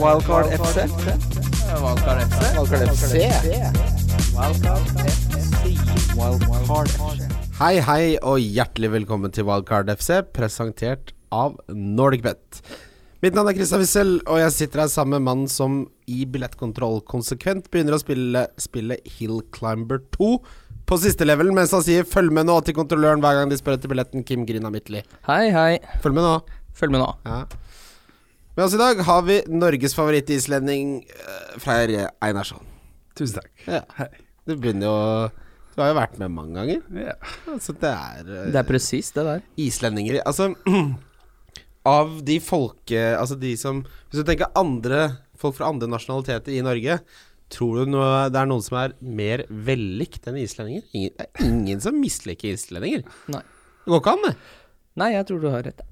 Wildcard FC. Wildcard FC. Wildcard FC. Wildcard FC. Hei, hei, og hjertelig velkommen til Wildcard FC, presentert av NordicBet. Mitt navn er Christian Wissel, og jeg sitter her sammen med mannen som i billettkontroll konsekvent begynner å spille spillet Hill Climber 2 på siste level, mens han sier 'følg med nå' til kontrolløren hver gang de spør etter billetten, Kim Grina Midtly. Hei, hei. Følg med nå. Følg med nå. Ja. Med oss i dag har vi Norges favorittislending uh, Freyr Einarsson. Tusen takk. Ja. Hei. Du begynner jo Du har jo vært med mange ganger. Ja. Altså, det er uh, Det er presist, det der. Islendinger Altså Av de folke... Altså de som Hvis du tenker andre folk fra andre nasjonaliteter i Norge, tror du noe, det er noen som er mer vellikt enn islendinger? Ingen, det er ingen som misliker islendinger. Nei. Det går ikke an, det. Nei, jeg tror du har rett.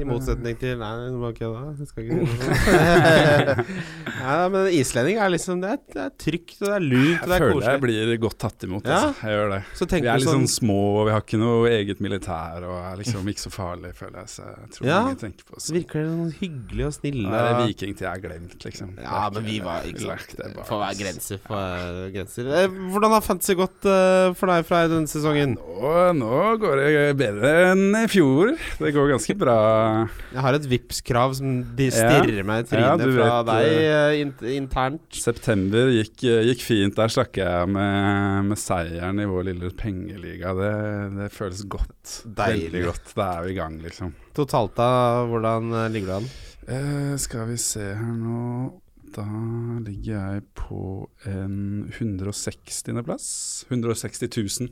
I motsetning til Nei, du må ikke da. Jeg skal ikke gjøre ja, men islending er liksom Det er, det er trygt, og det er lurt, og det Jeg er føler jeg blir godt tatt imot. Altså. Jeg gjør det. Så Vi er litt sånn sånn små, og vi har ikke noe eget militær, og er liksom ikke så farlig, føler jeg. Så jeg tror Ja. mange tenker på oss. Så virker det sånn hyggelig og snille. Ja, er det og- viking til jeg er glemt, liksom. Ja, er men vi var ikke sant. Får være grenser. for være grenser. Eh, Hvordan har fantasy gått eh, for deg fra denne sesongen? Nå, nå går det bedre enn i fjor. Det går ganske bra. Jeg har et Vipps-krav som de Ja. stirrer meg i trynet ja, fra vet, deg eh, in internt. September gikk, gikk fint. Der stakk jeg med, med seieren i vår lille pengeliga. Det, det føles godt. Deilig. Veldig godt. Da er vi i gang, liksom. Totalt da, hvordan eh, ligger du an? Eh, skal vi se her nå Da ligger jeg på en 160.-plass. 160 000.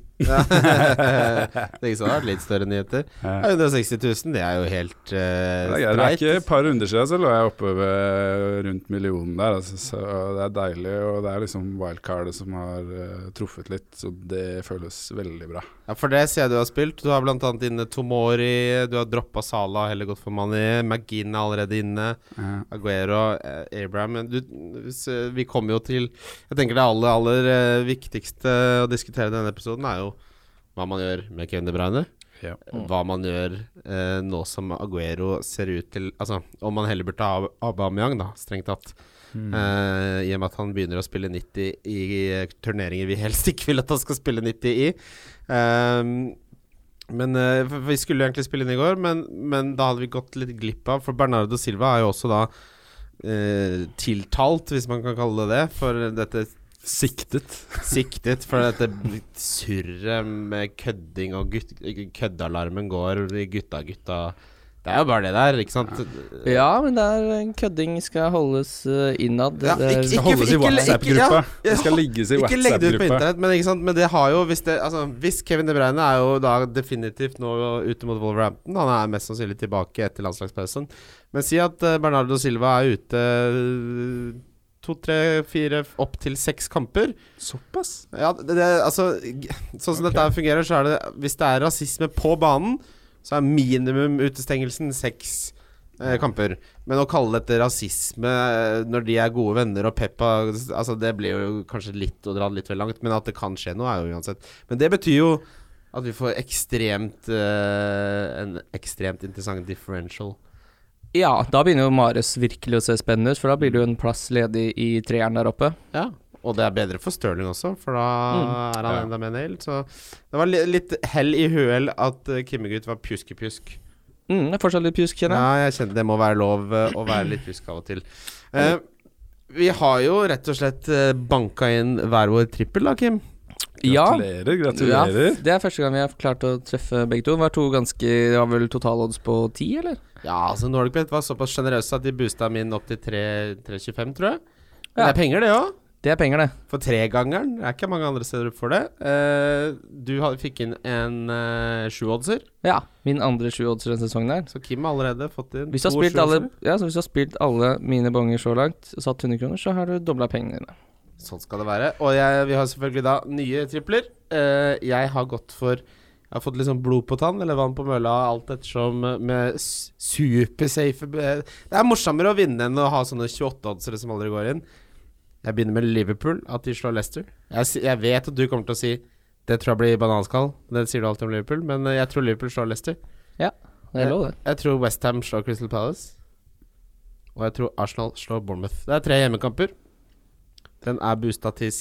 det ikke er litt større nyheter. Eh, Ja, 160 000, det er jo helt uh, det er, det er ikke et par runder siden så lå jeg oppe ved rundt millionen der. Altså, så det er deilig, og det er liksom wildcardet som har uh, truffet litt, så det føles veldig bra. Ja, for det ser jeg du har spilt. Du har annet inne Tomori, du har droppa Sala, heller gått for Mani. Magin er allerede inne. Ja. Aguero, eh, Abraham du, eh, Vi kommer jo til Jeg tenker det aller, aller eh, viktigste å diskutere i denne episoden er jo hva man gjør med Kevin De Bruyne. ja. Mm. hva man gjør eh, nå som Aguero ser ut til Altså, om man heller burde ha Aubameyang, da, strengt tatt. Mm. Eh, I og med at han begynner å spille 90 i i turneringer vi helst ikke vil at han skal spille 90 i. Ehm, men eh, Vi skulle egentlig spille inn i går, men, men da hadde vi gått litt glipp av For Bernardo Silva er jo også da eh, tiltalt, hvis man kan kalle det det, for dette Siktet. siktet. For dette surret med kødding og gutt, køddealarmen går i gutta, gutta Det er jo bare det der, ikke sant? Ja, men det er kødding skal holdes uh, innad. Ja, det ikke- Skal holdes i WhatsApp-gruppa. ja, Det skal ligges i WhatsApp-gruppa. Ikke legg det ut på internett, men, ikke sant? men det har jo hvis, det, altså, hvis Kevin De Bruyne er jo da definitivt nå ute mot Wolverhampton. Han er mest sannsynlig tilbake etter landslagspausen. Men si at eh, Bernardo Silva er ute eh, to, tre, fire, opp til seks kamper. Såpass? Ja, det, det, altså Sånn som dette fungerer, så er det Hvis det er rasisme på banen, så er minimum utestengelsen seks eh, kamper. Men å kalle dette rasisme eh, når de er gode venner og Peppa Altså Det blir jo kanskje litt å dra det litt vel langt, men at det kan skje noe, er jo uansett. Men det betyr jo at vi får ekstremt eh, en ekstremt interessant differential. ja, da begynner jo Mares virkelig å se spennende ut, for da blir det jo en plass ledig i treeren der oppe. Ja, og det er bedre for Stirling også, for da Mm. er han Ja. enda mer nailed. Så det var li litt hell i uhell at uh, Kimmegutt var pjuskepjusk. Mm, det er fortsatt litt pjusk, kjenner jeg. Ja, jeg kjenner det må være lov eh, å være litt pjusk av og til. Eh, vi har jo rett og slett uh, banka inn hver vår trippel, da, Kim. Ja. Gratulerer, Ja, gratulerer. det er første gang vi har klart å treffe begge to. Det var to ganske Det var vel totalodds på ti, eller? Ja, altså NordicBet var såpass sjenerøse at de boosta min opp til 3,25, tror jeg. Men Ja. det er penger, det òg. Det er penger, det. For tregangeren. Det er ikke mange andre steder får det. Uh, du fikk inn en uh, sjuoddser, Ja. Min andre sjuoddser denne sesongen der. så Kim har allerede fått inn Hvis to sjuoddser. ja, så hvis du har spilt alle mine bonger så langt, og satt 100 kroner, så har du dobla pengene dine. Sånn skal det være. Og jeg, vi har selvfølgelig da nye tripler. Uh, jeg har gått for Jeg har fått litt sånn blod på tann, eller vann på mølla, alt ettersom med supersafe Det er morsommere å vinne enn å ha sånne 28-oddsere som aldri går inn. Jeg begynner med Liverpool, at de slår Leicester. Jeg, jeg vet at du kommer til å si det tror jeg blir bananskall. Det sier du alltid om Liverpool, men eh, jeg tror Liverpool slår Leicester. Det er lov, det. Jeg tror Westham slår Crystal Palace. og jeg tror Arsenal slår Bournemouth. Det er tre hjemmekamper. Den er boosta til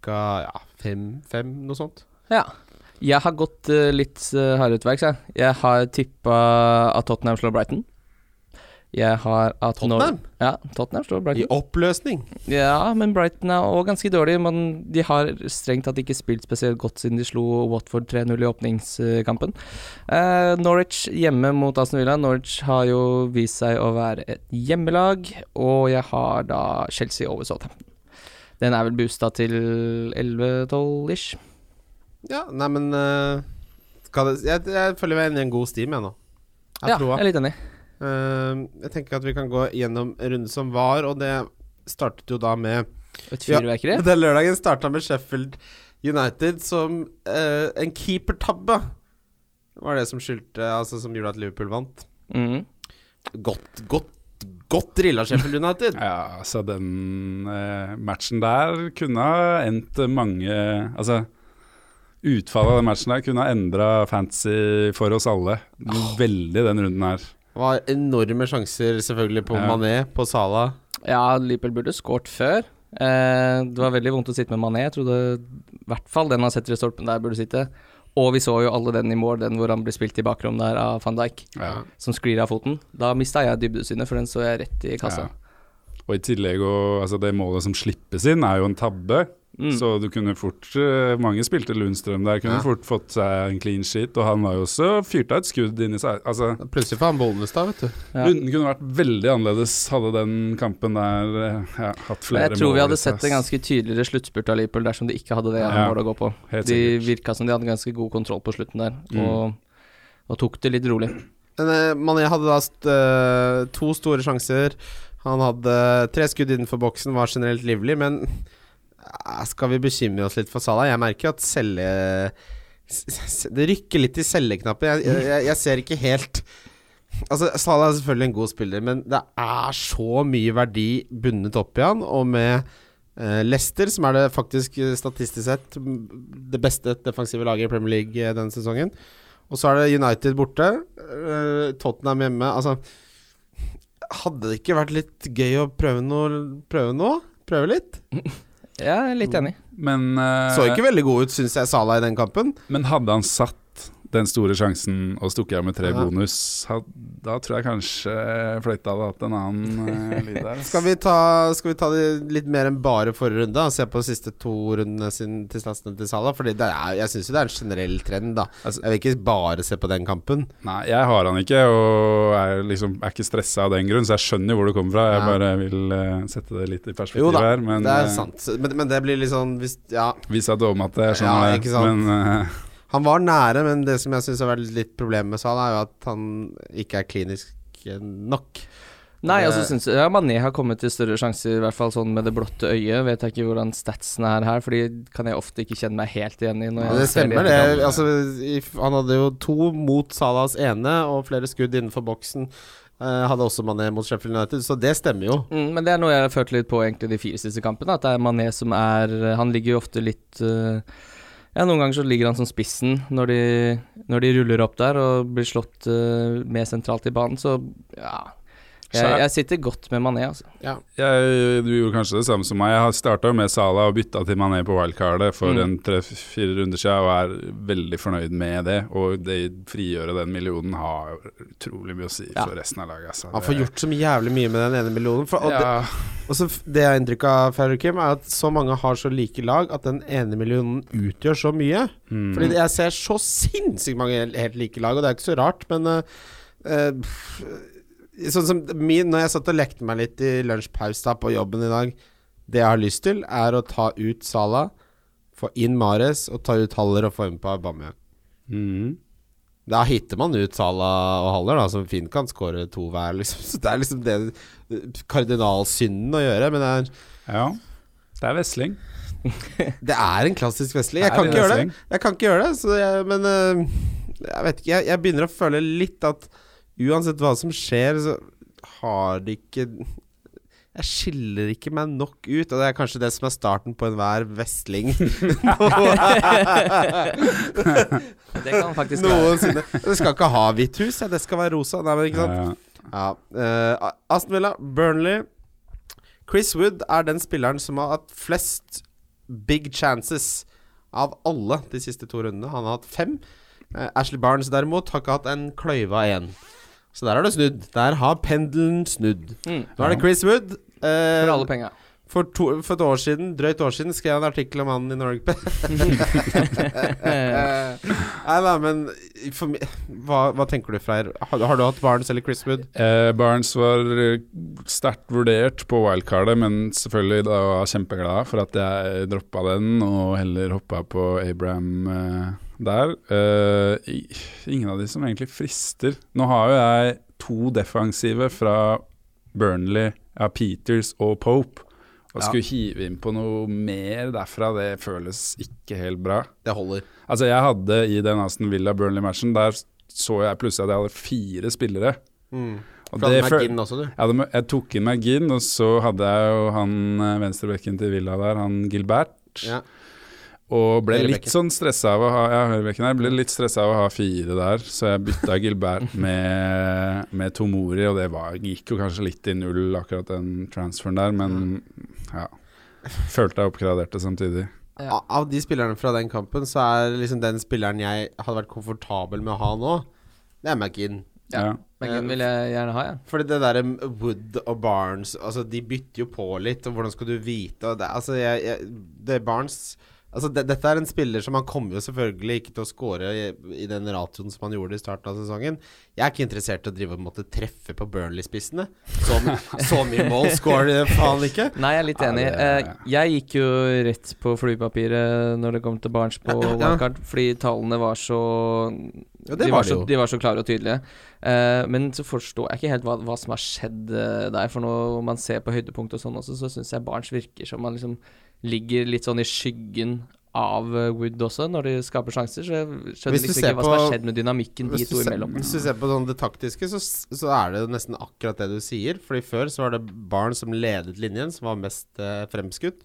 ca. Ja, fem-fem, noe sånt. Ja. Jeg har gått uh, litt uh, hardere til verks, jeg. Jeg har tippa at Tottenham slår Brighton. Jeg har at Tottenham? Når, ja, Tottenham slår I oppløsning. Ja, men Brighton er òg ganske dårlig. Men de har strengt tatt ikke spilt spesielt godt siden de slo Watford 3-0 i åpningskampen. Uh, Norwich hjemme mot Aston Villa. Norwich har jo vist seg å være et hjemmelag, og jeg har da Chelsea over Southampton. Den er vel boosta til 11-12 ish. Ja, nei, men eh, jeg, jeg følger meg inn i en god steam, jeg nå. Jeg Ja, tror jeg er litt enig. Eh, jeg tenker at vi kan gå gjennom runden som var, og det startet jo da med Et fyrverkeri. Den lørdagen starta med Sheffield United som eh, en keepertabbe. Var det som skyldte Altså som gjorde at Liverpool vant. Mm. Godt, godt, godt drilla Sheffield United. Ja, altså den eh, matchen der kunne ha endt mange Altså, utfallet av den matchen der kunne ha endra fantasy for oss alle. Veldig den runden her. Det var enorme sjanser selvfølgelig på Ja. Mané, på Sala. Ja, Liverpool burde skåret før. Eh, det var veldig vondt å sitte med Mané. Jeg trodde i hvert fall den han setter i stolpen der, burde sitte. Og vi så jo alle den i mål, den hvor han ble spilt i bakrom der av van Dijk, Ja. som sklir av foten. Da mista jeg dybdesynet, for den så jeg rett i kassa. Ja. Og i tillegg og, altså Det målet som slippes inn, er jo en tabbe. Mm. Så du kunne fort eh, Mange spilte Lundstrøm der, kunne Ja. fort fått seg en clean sheet. Og han var jo også fyrta et skudd inni seg. Altså, Plutselig får han Bollestad, vet du. Ja. Runden kunne vært veldig annerledes hadde den kampen der eh, ja, hatt flere mål. jeg tror vi hadde sett en ganske tydeligere sluttspurt av Liverpool dersom de ikke hadde det Ja. målet å gå på. Helt De sikkert. virka som de hadde ganske god kontroll på slutten der, Mm. og, og tok det litt rolig. Men eh, Mané hadde da st to store sjanser. Han hadde tre skudd innenfor boksen, var generelt livlig, men skal vi bekymre oss litt for Salah? Jeg merker at selge... Det rykker litt i selgeknappen. Jeg, jeg, jeg, ser ikke helt Altså, Salah er selvfølgelig en god spiller, men det er så mye verdi bundet opp i han, og med eh, Leicester, som er det faktisk eh, statistisk sett det beste defensive laget i Premier League eh, denne sesongen. Og så er det United borte, Tottenham hjemme. Altså Hadde det ikke vært litt gøy å prøve noe? Prøve noe? Prøve litt? Jeg er litt enig. Men, uh, Så ikke veldig god ut, syns jeg, Salah i den kampen. men hadde han satt den store sjansen og stukket av med tre Ja. bonus, da tror jeg kanskje fløyta hadde hatt en annen uh, lyd der. Skal vi ta, skal vi ta det litt mer enn bare forrige runde? Og se på de siste to rundene sin til statsene til Salah? Fordi er, jeg syns jo det er en generell trend, da. Altså- jeg vil ikke bare se på den kampen. Nei, jeg har han ikke, og er, liksom, er ikke stressa av den grunn, så jeg skjønner jo hvor det kommer fra. Jeg Ja. bare vil uh, sette det litt i perspektiv Jo da, her. Men det er eh, sant. Men, men det blir litt sånn hvis, Ja, vi sa om at jeg Ja, det. ikke sant. Men eh, han var nære, men det som jeg syns har vært litt problemet med Salah, er jo at han ikke er klinisk nok. Nei, altså syns jeg ja, Mané har kommet til større sjanser, i hvert fall sånn med det blotte øyet. Vet jeg ikke hvordan statsen er her, for de kan jeg ofte ikke kjenne meg helt igjen i. Ja, det stemmer, det. etterkant. Altså, han hadde jo to mot Salas ene, og flere skudd innenfor boksen. Eh, hadde også Mané mot Sheffield United, så det stemmer jo. Mm, men det er noe jeg har følt litt på egentlig de fire siste kampene. At det er Mané som er Han ligger jo ofte litt eh, Ja, noen ganger så ligger han som spissen når de, når de ruller opp der og blir slått uh, mer sentralt i banen, så ja. Jeg, jeg sitter godt med Mané, altså. jeg, du gjorde kanskje det samme som meg. Jeg har starta med Salah og bytta til Mané på wildcardet for Mm. en tre-fire runder siden, og er veldig fornøyd med det. Og det frigjøre den millionen har utrolig mye å si Ja. for resten av laget. Altså. Han får gjort så jævlig mye med den ene millionen. For, og det, ja, og så det jeg har inntrykk av, Farrow-Kim, er at så mange har så like lag at den ene millionen utgjør så mye. mm. Fordi jeg ser så sinnssykt mange helt, like lag, og det er ikke så rart, men uh, pff, Sånn som min Når jeg satt og lekte meg litt i lunsjpause da på jobben i dag Det jeg har lyst til, er å ta ut Sala, få inn Mares og ta ut Haller og få inn på Aubameyang. Mm. Da hitter man ut Sala og Haller, da, som fint kan skåre to hver. Liksom. Så det er liksom det kardinalsynden å gjøre. Men det er, Ja. Det er Vesling. det er en klassisk vesling. Jeg kan ikke gjøre det. Jeg kan ikke gjøre det, så jeg, men øh, jeg vet ikke. Jeg, jeg begynner å føle litt at uansett hva som skjer, så har det ikke Jeg skiller ikke meg nok ut, og det er kanskje det som er starten på enhver vestling Det kan faktisk noensinne. Det skal ikke ha hvitt hus, ja, det skal være rosa. Nei, men ikke sant? Ja. Ja. eh, Aston Villa, Burnley Chris Wood er den spilleren som har hatt flest big chances av alle de siste to rundene. Han har hatt fem. Uh, Ashley Barnes derimot har ikke hatt en kløyva én. Så der har det snudd. Der har pendelen snudd. Mm. Nå er det Chris Wood. eh, For alle penga. for, to, for et år siden, drøyt år siden, skrev jeg en artikkel om han i Norge Nei da, men for hva, hva tenker du, Freyr? Har, har du hatt Barnes eller Chris Wood? Eh, Barnes var sterkt vurdert på wildcardet, men selvfølgelig da var jeg kjempeglad for at jeg droppa den og heller hoppa på Abraham eh, der. Uh, ingen av de som egentlig frister. Nå har jo jeg to defensive fra Burnley, ja, Peters og Pope. Og Ja. skulle hive inn på noe mer derfra, det føles ikke helt bra. Det holder. Altså Jeg hadde i den Aston Villa-Burnley-matchen, der så jeg plutselig at jeg hadde fire spillere. Mm. Og det Ginn også, du. jeg, jeg tok inn meg Ginn, og så hadde jeg jo han eh, venstrebekken til Villa der, han Gilbert. Ja. Og ble litt sånn stressa av å ha Ja, høyrebekken her. Ble litt stressa av å ha fire der, så jeg bytta Gilbert med, med Tomori, og det var, gikk jo kanskje litt i null, akkurat den transferen der, men ja. Følte jeg oppgraderte samtidig. Ja. Av de spillerne fra den kampen, så er liksom den spilleren jeg hadde vært komfortabel med å ha nå, det er McInn. Ja. Ja. McInn vil jeg gjerne ha, ja. Fordi det derre Wood og Barnes Altså, de bytter jo på litt, og hvordan skal du vite og det, Altså, jeg, jeg Det Barnes Altså, det, dette er en spiller som Han kommer jo selvfølgelig ikke til å score i, i den ratioen som han gjorde i starten av sesongen. Jeg er ikke interessert i å drive og måtte treffe på Burnley-spissene. Så, så mye mål scorer de faen ikke. Nei, jeg er litt Ja, enig. det- Eh, jeg gikk jo rett på flypapiret når det kom til Barents på Ja. wildcard, fordi tallene var så Ja, det de, var så, de var så klare og tydelige. Eh, men så forstår jeg ikke helt hva, hva som har skjedd eh, der. For når man ser på høydepunkt og sånn også, så syns jeg Barents virker som man liksom ligger litt sånn i skyggen av eh, Wood også, når de skaper sjanser. Så jeg skjønner liksom ikke hva som har skjedd med dynamikken de to imellom. hvis du ser på sånn det taktiske, så, så er det nesten akkurat det du sier. Fordi før så var det Barn som ledet linjen, som var mest eh, fremskutt.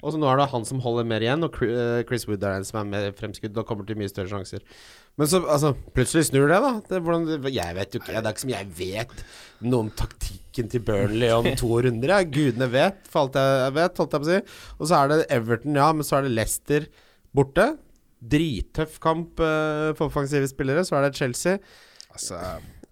Og så nå er det han som holder mer igjen, og eh, Chris Wood er den som er mer fremskutt og kommer til mye større sjanser. Men så altså, plutselig snur det, da. Det, hvordan, jeg vet jo ikke. Det er ikke som jeg vet noe om taktikken til Burnley om to runder. Ja. Gudene vet, for alt jeg vet, holdt jeg på å si. Og så er det Everton, ja, men så er det Leicester borte. Drittøff kamp uh, for offensive spillere. Så er det Chelsea. Altså,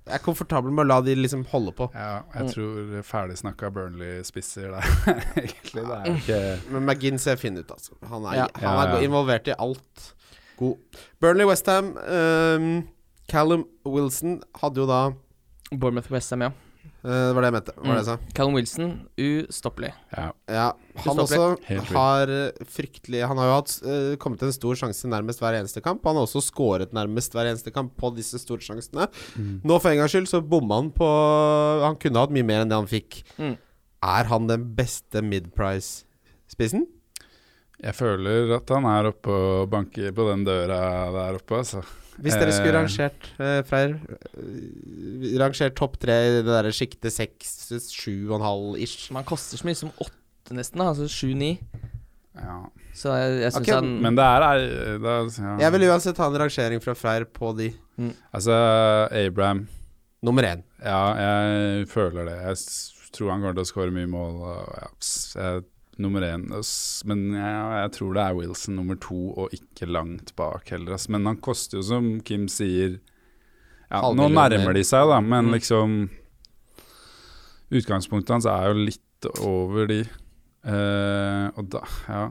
Jeg er komfortabel med å la de liksom holde på. ja, Mm. jeg tror ferdigsnakka Burnley-spisser der, egentlig. Det er ikke Men McGinn ser fin ut, altså. Han er, Ja. han er Ja, ja. involvert i alt. God. Burnley-Westham. Um, Callum Wilson hadde jo da Bournemouth Westham, ja. eh, Det var det jeg mente. Var det jeg sa? Callum Wilson, ustoppelig. Ja. Ja, han også Helt har eh, fryktelig Han har jo hatt, uh, kommet til en stor sjanse nærmest hver eneste kamp. Han har også skåret nærmest hver eneste kamp på disse store sjansene. Mm. Nå for en gangs skyld så bomma han på Han kunne hatt mye mer enn det han fikk. Mm. Er han den beste mid-price-spissen? Jeg føler at han er oppe og banker på den døra der oppe, altså. Hvis dere skulle Eh. rangert, eh, Freyr eh, Rangert topp tre i det derre sjiktet seks, sju og en halv ish. Man koster så mye som åtte, nesten. da, Altså sju-ni. Ja. Så jeg, jeg syns okay. han Men det er, er det, ja. Jeg vil uansett ha en rangering fra Freyr på de. Altså, Abraham Nummer én. Ja, jeg føler det. Jeg tror han kommer til å skåre mye mål. Og, ja, jeg, nummer én Men jeg, jeg tror det er Wilson nummer to, og ikke langt bak heller. Men han koster jo, som Kim sier ja, Nå nærmer de seg, da, men Mm. liksom Utgangspunktet hans er jo litt over de. Uh, og da, ja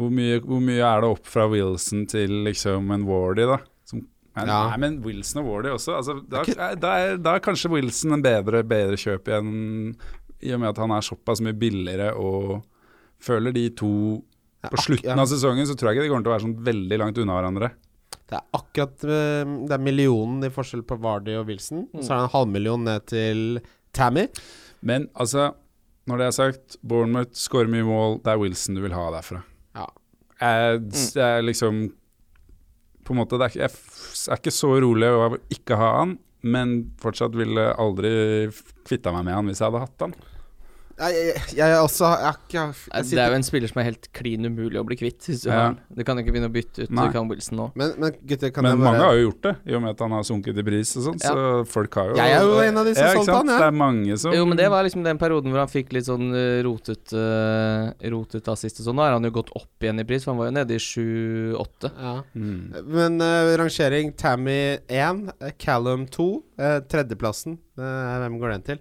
hvor mye, hvor mye er det opp fra Wilson til liksom en Wardy, da? Som, men, Ja. Nei, men Wilson og Wardy også. Altså, da, er da, er, da er kanskje Wilson en bedre, bedre kjøp igjen, i og med at han er såpass mye billigere og føler de to På slutten av sesongen så tror jeg ikke de kommer til å være sånn veldig langt unna hverandre. Det er akkurat eh, Det er millionen i forskjell på Vardy og Wilson. Mm. Så er det en halvmillion ned til Tammy. Men altså, når det er sagt, Bournemouth skårer mye mål, det er Wilson du vil ha derfra. Ja. Jeg, jeg er liksom På en måte, det er, jeg er ikke så rolig å ikke ha han, men fortsatt ville aldri kvitta meg med han hvis jeg hadde hatt han. Jeg, jeg, jeg også jeg, jeg, jeg, Det er jo en spiller som er helt klin umulig å bli kvitt. Hvis du Ja. Du kan ikke begynne å bytte ut Cam Wilson nå. men, men gutter, kan Men jeg mange bare har jo gjort det, i og med at han har sunket i pris og sånn. Så folk har jo Jeg er jo en av de som Ja, solgte han, jeg. Det er mange som Jo, men det var liksom den perioden hvor han fikk litt sånn uh, rotet uh, Rotet assist og sånn. Nå har han jo gått opp igjen i pris, for han var jo nede i 7-8. ja. mm. Men uh, rangering Tammy 1, eh, Callum 2, Uh, tredjeplassen. eh, hvem går den til?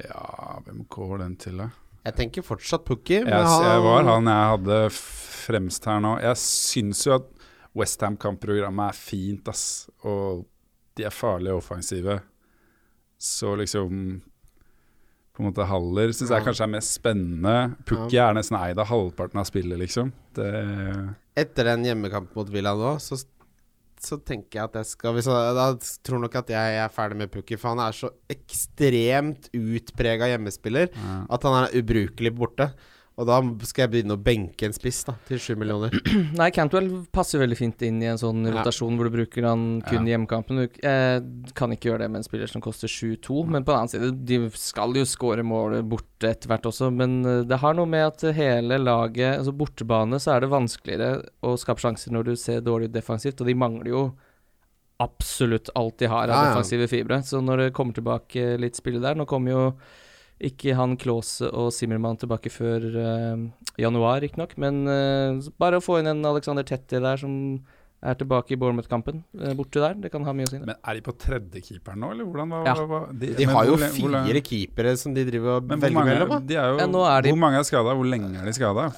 Ja, hvem går den til, da? Jeg tenker fortsatt Pukki. Jeg, jeg var han jeg hadde fremst her nå. Jeg syns jo at Westham-kampprogrammet er fint, ass. Og de er farlige offensive. Så liksom På en måte Haller syns jeg kanskje er mest spennende. Pukki er nesten eid av halvparten av spillet, liksom. Det, Etter den hjemmekampen mot Villa nå, så, så tenker jeg at jeg skal jeg, Da tror jeg nok at jeg er ferdig med Pukki, for han er så ekstremt utprega hjemmespiller ja. at han er ubrukelig borte. Og da skal jeg begynne å benke en spiss da til sju millioner. Nei, Cantwell passer veldig fint inn i en sånn Ja. rotasjon hvor du bruker han kun i Ja. hjemmekampen. Du eh, kan ikke gjøre det med en spiller som koster 7-2, men på den annen side, de skal jo skåre mål borte etter hvert også, men eh, det har noe med at hele laget Altså bortebane så er det vanskeligere å skape sjanser når du ser dårlig ut defensivt, og de mangler jo absolutt alt de har av ja. defensive fibre. Så når det kommer tilbake litt spillet der Nå kommer jo ikke han Klause og Zimmermann tilbake før uh, januar, riktignok. Men uh, bare å få inn en Alexander Tetti der som er tilbake i Bournemouth-kampen, eh, borte der, det kan ha mye å si. det. Men er de på tredjekeeperen nå, eller hvordan? Hva, Ja. hva, de, De men har jo hvor fire hvor keepere som de driver og velger mellom. da. de er jo, Ja, hvor mange er skada? Hvor lenge er de skada?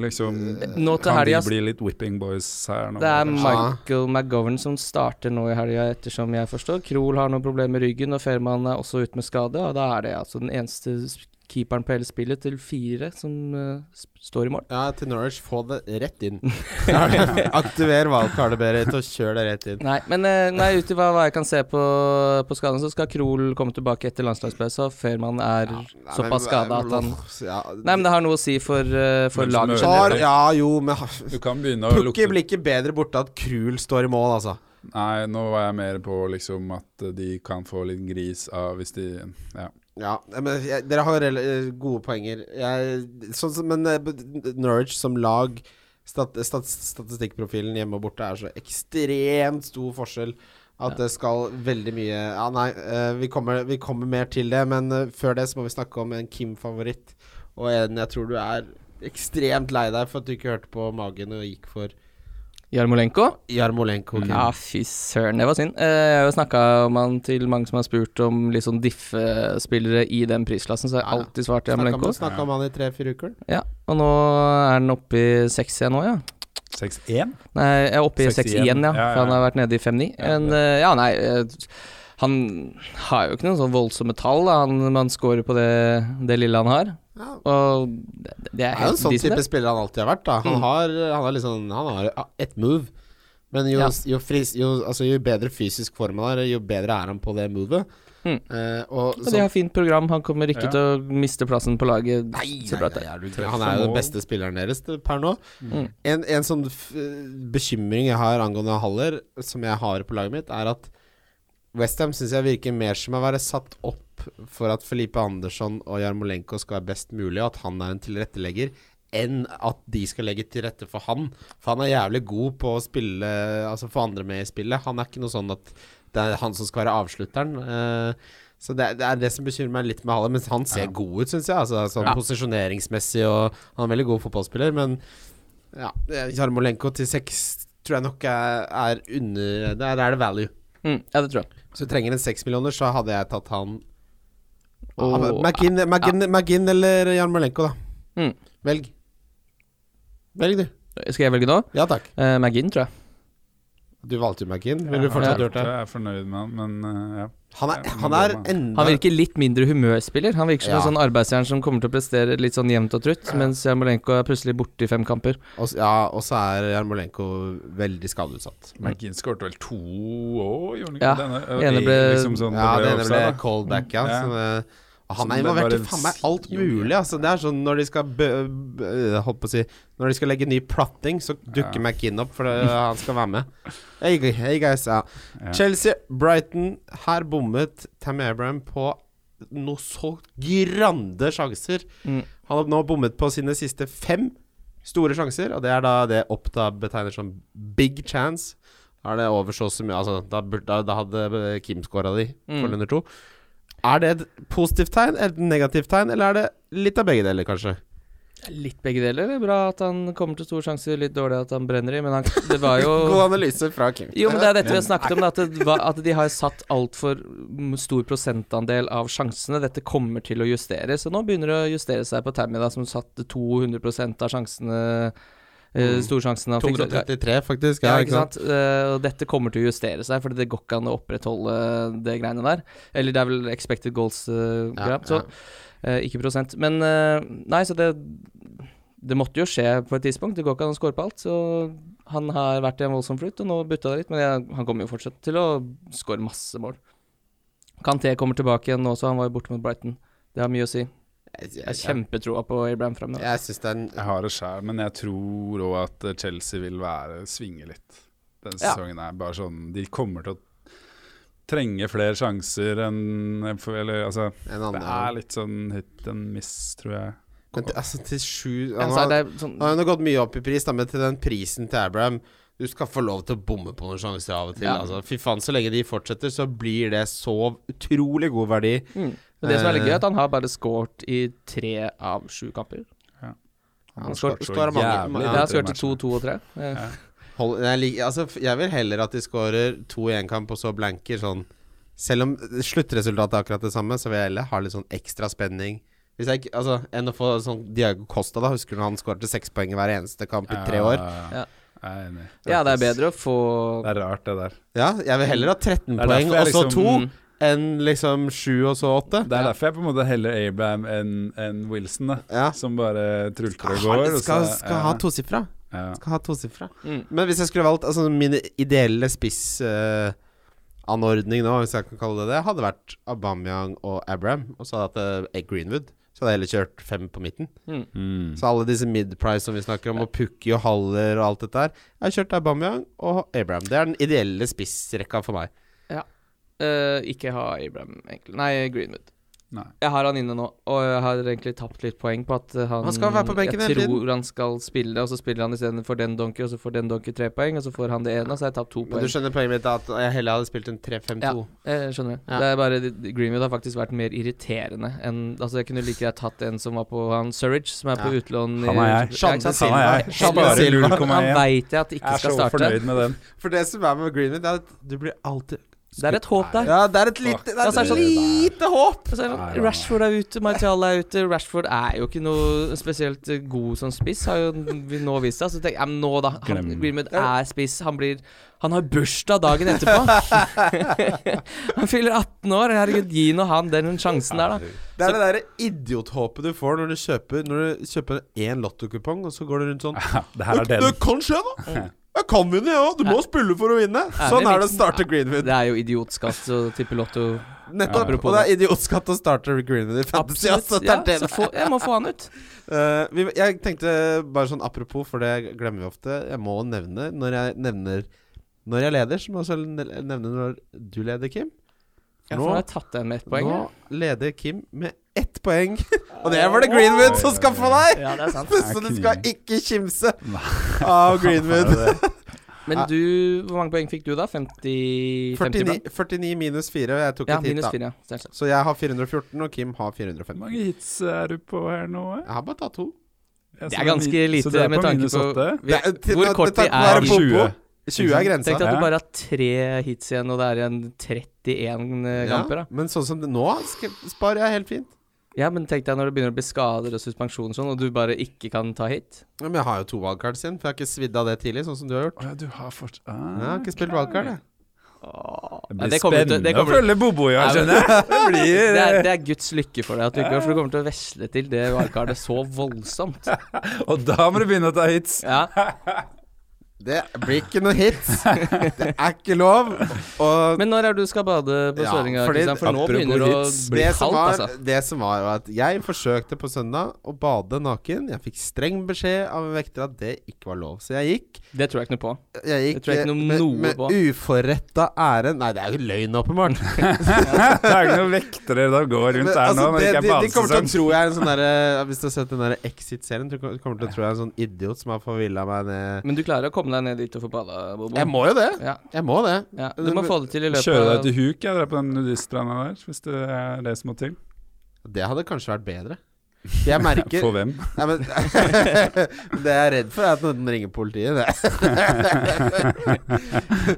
Liksom, kan kan de bli litt whipping boys her nå? Det er Michael Michael McGovern som starter nå i helga, ettersom jeg forstår. Krohl har noen problemer med ryggen, og Ferman er også ute med skade. Og da er det altså den eneste keeperen på hele spillet til fire som uh, står i mål. Ja, til Norwich, få det rett inn. Aktiver wildcardet Berit og kjør det rett inn. Nei, men uh, ut ifra hva jeg kan se på, på skaden, så skal Krohl komme tilbake etter landslagspausen før man er Nei, såpass skada at han ja, Nei, men det har noe å si for, uh, for laget generelt. Ja, jo, men Du kan begynne å Pukki lukte blir ikke bedre borte at Krohl står i mål, altså. Nei, nå var jeg mer på liksom at de kan få litt gris av hvis de Ja. Ja, men jeg, dere har eh, gode poenger. Jeg, sånn som, men eh, Norwich som lag stat, stat, Statistikkprofilen hjemme og borte er så ekstremt stor forskjell at det skal veldig mye Ja, nei, eh, vi, kommer, vi kommer mer til det, men før det så må vi snakke om en Kim-favoritt. Og en jeg tror du er ekstremt lei deg for at du ikke hørte på magen og gikk for Jarmolenko? Jarmolenko. okay. Ja, fy søren, det var synd. Eh, Jeg har jo snakka om han til mange som har spurt om litt sånn diffe-spillere i den prisklassen, så jeg har alltid svart Jarmolenko. Snakka om han i tre-fire uker. Ja, og nå er han oppe i 6 igjen nå, ja. 6-1? Nei, jeg er oppe i 6 6 igjen. igjen, ja. Ja, ja, For han har vært nede i 5-9. Ja, Men eh, ja, nei eh, Han har jo ikke noen sånn voldsomme tall, da. Han, man scorer på det, det lille han har. Ja. Og det, det Det er er jo en sånn type spiller han alltid har vært. da Han Mm. har Han har liksom Han har ett move. Men jo, Ja. jo, fris, jo, altså, jo bedre fysisk form han har, jo bedre er han på det movet. Mm. Uh, og Og så, de har fint program. Han kommer ikke Ja. til å miste plassen på laget. Nei, nei, nei, er han er jo den beste spilleren deres per nå. Mm. En, en sånn f bekymring jeg har angående Haller, som jeg har på laget mitt, er at Westham syns jeg virker mer som å være satt opp for at Felipe Andersson og Jarmolenko skal være best mulig, og at han er en tilrettelegger, enn at de skal legge til rette for han. For han er jævlig god på å spille Altså få andre med i spillet. Han er ikke noe sånn at det er han som skal være avslutteren. Eh, så det, det er det som bekymrer meg litt med Halle. Men han ser Ja. god ut, syns jeg. Altså, sånn Ja. Posisjoneringsmessig, og han er en veldig god fotballspiller. Men ja, Jarmolenko til seks tror jeg nok er, er under Der er det value. Mm, ja, det tror jeg. Så du trenger en seksmillioner, så hadde jeg tatt han oh, ah, McGinn, McGinn, McGinn eller Jarmolenko, da. Mm. Velg. Velg, du. Skal jeg velge nå? Ja takk. Uh, McGinn, tror jeg. Du valgte jo McGinn. Vil du fortsatt gjort det? Jeg er fornøyd med han, men uh, ja. Han er, han er enda Han virker litt mindre humørspiller. Han virker som Ja. en sånn arbeidsjern som kommer til å prestere litt sånn jevnt og trutt, mens Jarmolenko er plutselig borte i fem kamper. Og Ja, og så er Jarmolenko veldig skadeutsatt. McGinn skårte vel to òg, gjorde han ikke Ja, denne? ene ble- liksom sånn, Ja, det ene ble da. callback, ja. Mm. Så, han er det involvert i faen meg alt mulig. Altså, det er sånn når de skal bø, bø, Holdt på å si Når de skal legge ny platting, så dukker Ja. McInn opp, for det, han skal være med. Hey, hey guys, ja. Ja. Chelsea, Brighton. Her bommet Tam Abraham på noe så grande sjanser. Mm. Han har nå bommet på sine siste fem store sjanser, og det er da det Oppda betegner som big chance. Da er det over så mye Altså, da, da, da hadde Kim scora de for Mm. under to. Er det et positivt tegn eller et negativt tegn, eller er det litt av begge deler, kanskje? Litt begge deler. Det er Bra at han kommer til store sjanse, litt dårlig at han brenner i, men han, det var jo God analyse fra Kim. Jo, men det er dette vi har snakket om, at, det var, at de har satt altfor stor prosentandel av sjansene. Dette kommer til å justeres, og nå begynner det å justere seg på Tammy, da, som satte 200 av sjansene eh, Mm. Storsjansen han 233, faktisk. Ja, ikke sant? Uh, og dette kommer til å justere seg, for det går ikke an å opprettholde det greiene der. Eller det er vel expected goals, uh, Ja, så uh, ikke prosent. Men eh, nei, så det Det måtte jo skje på et tidspunkt. Det går ikke an å score på alt. Så han har vært i en voldsom flyt, og nå butta det litt. Men jeg, han kommer jo fortsatt til å score masse mål. Kanté kommer tilbake igjen nå også, han var jo borte mot Brighton. Det har mye å si. Jeg, Jeg har kjempetroa på Abraham fremover. jeg syns det er Jeg har det sjøl, men jeg tror òg at eh, Chelsea vil være svinge litt. Den Ja. sesongen er bare sånn De kommer til å trenge flere sjanser enn Eller altså en Det er litt sånn hit and miss, tror jeg. Men til, altså, til sju Han har, sånn, han har jo gått mye opp i pris, da, men til den prisen til Abraham Du skal få lov til å bomme på noen sjanser av og til. Ja. Altså. Fy faen, så lenge de fortsetter, så blir det så utrolig god verdi. mm. Men det som er litt gøy, Eh. er at han har bare scoret i tre av sju kamper. Han Han har skåret så skårer mange- jævlig Ja, Ja, han skåret i to, to og tre. Eh, Ja. Hold, jeg, altså, jeg vil heller at de scorer to i én kamp og så blanker sånn Selv om sluttresultatet er akkurat det samme, så vil jeg heller ha litt sånn ekstra spenning. Hvis jeg ikke, altså Enn å få sånn Diago Costa, da. Husker du når han skåret seks poeng i hver eneste kamp i tre år? Ja. Jeg er enig. Ja, det er bedre å få Det er rart, det der. Ja, jeg vil heller ha 13 er poeng og så liksom- to Mm. Enn liksom sju og så åtte. Det er derfor jeg på en måte heller Abraham enn en Wilson, da. Ja. Som bare trulter og går. Skal, skal, skal ja, ha tosifra. ja. Skal ha tosifra. Mm. Men hvis jeg skulle valgt altså, min ideelle spissanordning nå, hvis jeg kan kalle det det, hadde vært Aubameyang og Abraham. Og så hadde jeg hatt uh, Greenwood. Så hadde jeg heller kjørt fem på midten. Mm. Mm. Så alle disse mid-price som vi snakker om, og Pukki og Haller og alt dette her Jeg har kjørt Aubameyang og Abraham. Det er den ideelle spissrekka for meg. Eh, ikke ha Abraham, egentlig. Nei, Greenwood. Nei. Jeg har han inne nå, og jeg har egentlig tapt litt poeng på at eh, han Han skal være på benken Jeg tror han skal spille, og så spiller han istedenfor den donkey, og så får den donkey tre poeng, og så får han det ene, og så har jeg tapt to Men poeng. du skjønner poenget mitt, at jeg heller hadde spilt en 3-5-2. Ja, jeg skjønner det. Ja. Det er bare Greenwood har faktisk vært mer irriterende enn Altså, jeg kunne like greit tatt en som var på han Surridge, som er på Ja. utlån i- Han er jeg. Ja. Silva. Han er jeg. Silva. 0,1. Han veit jeg at Jeg ikke er så fornøyd med den. For det som er med Greenwood, er at du blir alltid Det er et håp der. Ja, det er et lite, det er et sånn- lite håp! Sånn, Rashford er ute, Martial er ute. Rashford er jo ikke noe spesielt god som spiss, har jo vi nå vist seg. Så tenk, ja, nå da. Han, Greenwood er spiss. Han blir Han har bursdag dagen etterpå. han fyller 18 år. Herregud, gi nå han den sjansen der, da. Det er det derre idiothåpet du får når du kjøper Når du kjøper én lottokupong, og så går du rundt sånn det her er Det kan skje, da! Jeg kan vinne, jeg òg. Du må spille for å vinne. Sånn er det å starte Greenwood. Det er jo idiotskatt å tippe lotto. Nettopp. Og det er idiotskatt å starte Greenwood i Fantasy. Altså, Ja, så få, er. jeg må få han ut. Eh, vi, jeg tenkte bare sånn apropos, for det glemmer vi ofte. Jeg må nevne når jeg nevner Når jeg leder, så må jeg også nevne når du leder, Kim. Nå- for har jeg tatt den med ett poeng. Nå leder Kim med ett poeng. Og det var det Greenwood som skaffa deg! Ja, det er sant. Så du skal ikke kimse av Greenwood. Men du, hvor mange poeng fikk du da? 50 50 49, 49 minus 4, og jeg tok Ja, et hit, da. 4, ja. Så jeg har 414, og Kim har 450. Hvor mange hits er du på her nå? eh? Jeg har bare tatt to. Det er ganske lite er med tanke på vi, er- til- Hvor kort vi er det i er 20. 20 er grensa. Tenk at du bare har tre hits igjen, og det er igjen 31 kamper. Ja, da men sånn som det nå, sparer jeg helt fint. Ja, men tenk deg når det begynner å bli skader og suspensjon og sånn, og du bare ikke kan ta hit. Ja, Men jeg har jo to wildcards igjen, for jeg har ikke svidd av det tidlig, sånn som du har gjort. Å ja, du har fort... ah, Jeg har ikke spilt wildcard, jeg. Det blir det kommer til- spennende det å følge Bobo i år, skjønner jeg. Det blir Det er, det er Guds lykke for deg at du ikke for du kommer til å vesle til det wildcardet så voldsomt. Og da må du begynne å ta hits. Ja. Det blir ikke noe hit. Det er ikke lov. Og Men når er det du skal bade på Ja, Søringa? fordi- For nå begynner det å bli det som, kaldt, var, altså. det som var, var at jeg forsøkte på søndag å bade naken. Jeg fikk streng beskjed av en vekter at det ikke var lov. Så jeg gikk. Det tror jeg ikke noe på. Jeg gikk Det tror jeg ikke noe- med, noe med på. uforretta ære Nei, det er jo løgn, åpenbart. Det er ikke noen vektere som går rundt her altså, nå det det, de, de kommer til å tro jeg er en sånn derre Hvis du har sett den der Exit-serien, tror kommer til å tro jeg er en sånn idiot som har forvilla meg ned Men du klarer å komme deg ned dit og få balla, Bobo? Jeg må jo det. Ja, Jeg må det. ja. Du må få det til i løpet Kjøre deg til huk, jeg på den nudiststranda der, hvis det er det som må til. Det hadde kanskje vært bedre. Jeg merker For hvem? Nei, men Det jeg er redd for, er at noen ringer politiet. Det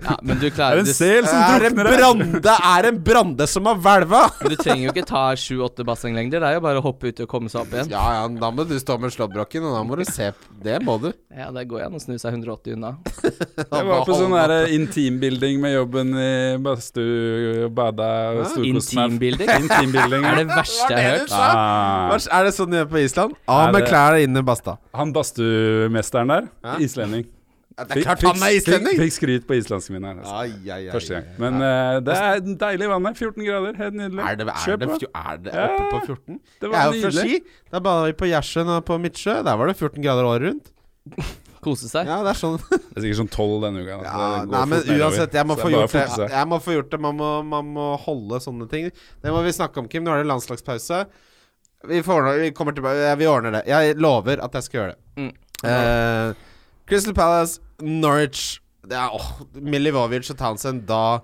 Ja, men du Det er klarer en sel som er en drukner her! brande, det er en brande som har hvelva! du trenger jo ikke ta sju-åtte bassenglengder. Det er jo bare å hoppe uti og komme seg opp igjen. Ja, ja, da må du stå med slåbroken, og da må du se Det må du. Ja, det går an å snu seg 180 unna. Jeg var på sånn der intimbuilding med jobben i badstue og bada? Intimbuilding? Intimbuilding, er ja. det verste jeg har hørt. Er det sånn de gjør på Island? Av med det- klærne inn i basta. Han badstumesteren der, Ja. islending. Det er klart han er Fikk, islending! fikk skryt på islandsken min her. Altså. Første gang. Men uh, det er deilig vann her. 14 grader, helt nydelig. Er det, er, det, er det oppe på 14? Det Jeg var er jo fra nydelig. Ski. Da bada vi på Gjersjøen og på Midtsjø. Der var det 14 grader året rundt. Kose seg. Ja, det er sånn. Det er sikkert sånn 12 denne uka. Ja, det nei, men uansett, jeg må få det er gjort det. Jeg må få gjort det man må, man må holde sånne ting. Det må vi snakke om, Kim. Nå er det landslagspause. Vi, får, vi kommer tilbake ja, Vi ordner det. Jeg lover at jeg skal gjøre det. Mm. Eh, Crystal Palace, Norwich det er, åh, Milivovic og Townsend, da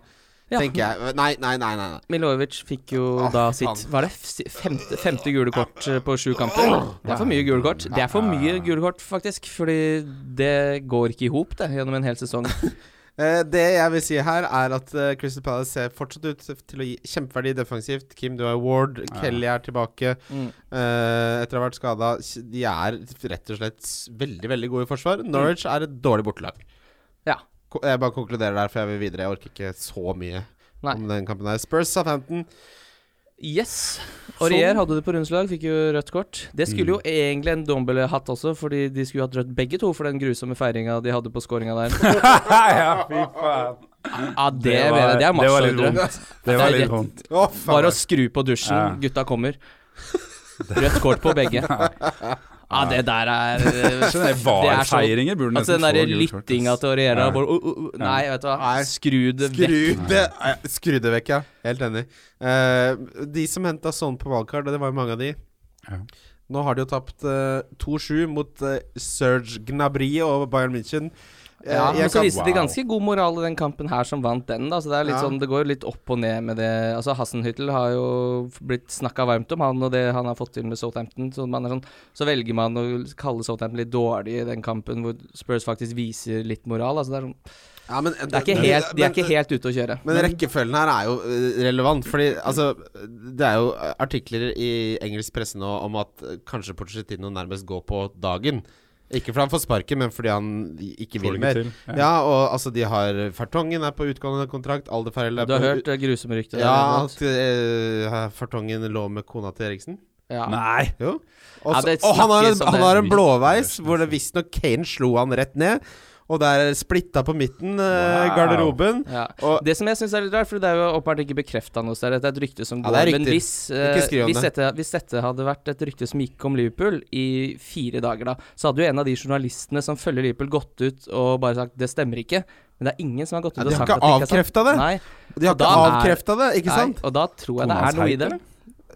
Ja. tenker jeg Nei, nei, nei. nei, nei. Milovic fikk jo Åh, da sitt Var det femte, femte gule kort eh, på sju kamper? Det er for mye gule kort. Det er for mye gule kort, faktisk. Fordi det går ikke i hop, det, gjennom en hel sesong. Eh, det jeg vil si her, er at eh, Crystal Palace ser fortsatt ut til å gi kjempeverdi defensivt. Kim, du har Ward. Ja. Kelly er tilbake Mm. eh, etter å ha vært skada. De er rett og slett veldig veldig gode i forsvar. Norwich er et dårlig bortelag. Ja. Jeg bare konkluderer der, for jeg vil videre. Jeg orker ikke så mye Nei. om den kampen her. Spurs Southampton. Yes. Aurier hadde det på rundslag, fikk jo rødt kort. Det skulle jo egentlig en Dombele hatt også, fordi de skulle hatt rødt begge to for den grusomme feiringa de hadde på skåringa der. ja, fy faen. Ja, det, det, var, det er det var litt marsjordre. Det Det var litt vondt. Bare å skru på dusjen, Ja. gutta kommer. Rødt kort på begge. Ja, det der er Sånne Det er så- VAR-feiringer burde Altså nesten den derre lyttinga til Oriera Ja. bare, uh, uh, uh, Nei, vet du hva. Nei. Skru det Skru vekk. det eh, Skru det vekk, ja. Helt enig. Uh, de som henta sånn på valgkart, det var jo mange av de Ja. Nå har de jo tapt uh, 2-7 mot uh, Serge Gnabry og Bayern München. Eh, Ja, jeg men så viste de ganske god moral i den kampen her som vant den. da Så Det er litt Ja. sånn Det går litt opp og ned med det. Altså Hassenhyttel har jo blitt snakka varmt om, han og det han har fått til med Southampton. Så, man er sånn, så velger man å kalle Southampton litt dårlig i den kampen hvor Spurs faktisk viser litt moral. Altså det er, sånn, ja, men, det er ikke helt, de er ikke helt ute å kjøre. Men rekkefølgen her er jo eh, relevant. Fordi altså Det er jo artikler i engelsk presse nå om at eh, kanskje Porcetino nærmest går på dagen. Ikke fordi han får sparken, men fordi han ikke vil mer. til. Ja, og altså de har Fertongen er på utgående kontrakt. Er Du har på hørt eh, grusomme rykter? Ja, der, at uh, Fertongen lå med kona til Eriksen. ja. Nei! Jo. Og, Ja, og han har en, han har en blåveis hvor det visstnok Kane slo han rett ned. Og det er splitta på midten, eh, Wow. garderoben. Ja. Og Det som jeg syns er litt rart, for det er jo åpenbart ikke bekrefta noe sted, dette er et rykte som går. Ja, Men hvis, Ikke om hvis, dette, hvis dette hadde vært et rykte som gikk om Liverpool i fire dager, da, så hadde jo en av de journalistene som følger Liverpool, gått ut og bare sagt det stemmer ikke. Men det er ingen som har gått ut Ja, og de har sagt ikke at det ikke er sant. avkrefta det. Nei, De har ikke avkrefta det, ikke nei, sant? og da tror jeg det er noe i det.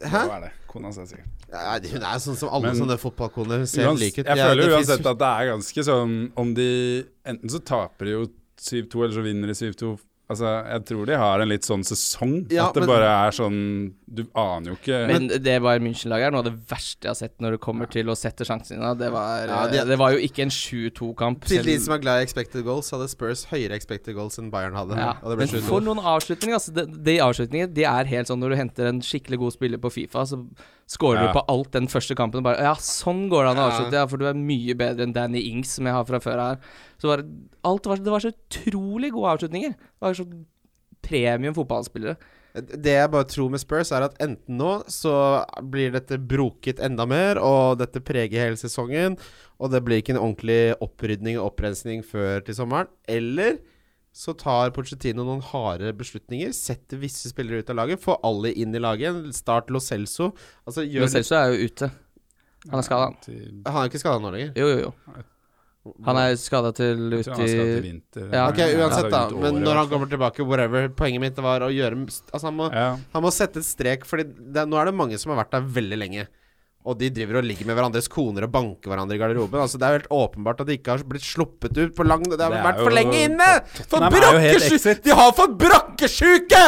Hæ? Hva er det? Kona sier sikkert. Ja, hun er sånn som alle Men- sånne fotballkoner. Ser Uans- like ut. jeg Ja, føler det uansett at det er ganske sånn Om de Enten så taper de jo 7-2, eller så vinner de 7-2. Altså, jeg tror de har en litt sånn sesong. Ja, at det men- bare er sånn Du aner jo ikke Men det var München-laget er noe av det verste jeg har sett når det kommer til å sette sjansene sine. Det var, Ja, de- det var jo ikke en 7-2-kamp. Til de som er glad i expected goals, hadde Spurs høyere expected goals enn Bayern hadde. Ja, Og det men for noen avslutninger altså, de, de avslutningene De er helt sånn når du henter en skikkelig god spiller på Fifa, så scorer Ja. du på alt den første kampen. og Bare, ja, sånn går det an å avslutte, ja, for du er mye bedre enn Danny Ings, som jeg har fra før her. Så bare, alt var, det var så utrolig gode avslutninger. Det var så premium fotballspillere. Det jeg bare tror med Spurs, er at enten nå så blir dette broket enda mer, og dette preger hele sesongen, og det blir ikke en ordentlig opprydning og opprensning før til sommeren, eller så tar Pochettino noen harde beslutninger, setter visse spillere ut av laget, får alle inn i laget. Start Lo Celso. Altså, gjør Lo Celso er jo ute. Han er skada. Han er ikke skada nå lenger. Jo, jo, jo. Han er skada til Jeg tror han skal til i vinter. Ja. Ok, uansett, da. Men når han kommer tilbake, whatever. Poenget mitt var å gjøre Altså, han må, ja. han må sette et strek, Fordi nå er det mange som har vært der veldig lenge. Og de driver og ligger med hverandres koner og banker hverandre i garderoben. Altså Det er jo helt åpenbart at de ikke har blitt sluppet ut på lang Det har Det vært for lenge inne! For brakkesjuke! De har for brakkesjuke!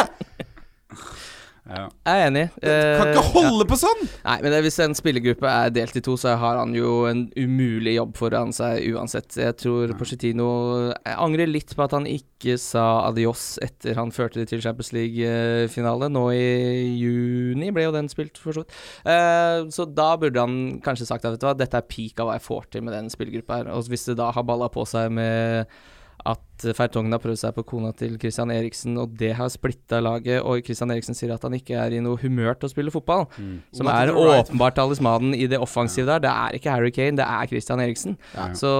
Ja. Jeg er enig. Kan Eh, ikke holde på sånn! Nei, men det, hvis en spillergruppe er delt i to, så har han jo en umulig jobb foran seg uansett. Jeg tror Pochettino Jeg angrer litt på at han ikke sa adios etter han førte det til Champions League-finale. Nå i juni ble jo den spilt, for så vidt. Eh, så da burde han kanskje sagt at vet du hva, dette er peak av hva jeg får til med den spillergruppa her. Og hvis det da har balla på seg med at Fertongen har prøvd seg på kona til Christian Eriksen, og det har splitta laget, og Christian Eriksen sier at han ikke er i noe humør til å spille fotball, Mm. som er right. åpenbart talismanen i det offensive der. Det er ikke Harry Kane, det er Christian Eriksen. Ja. Så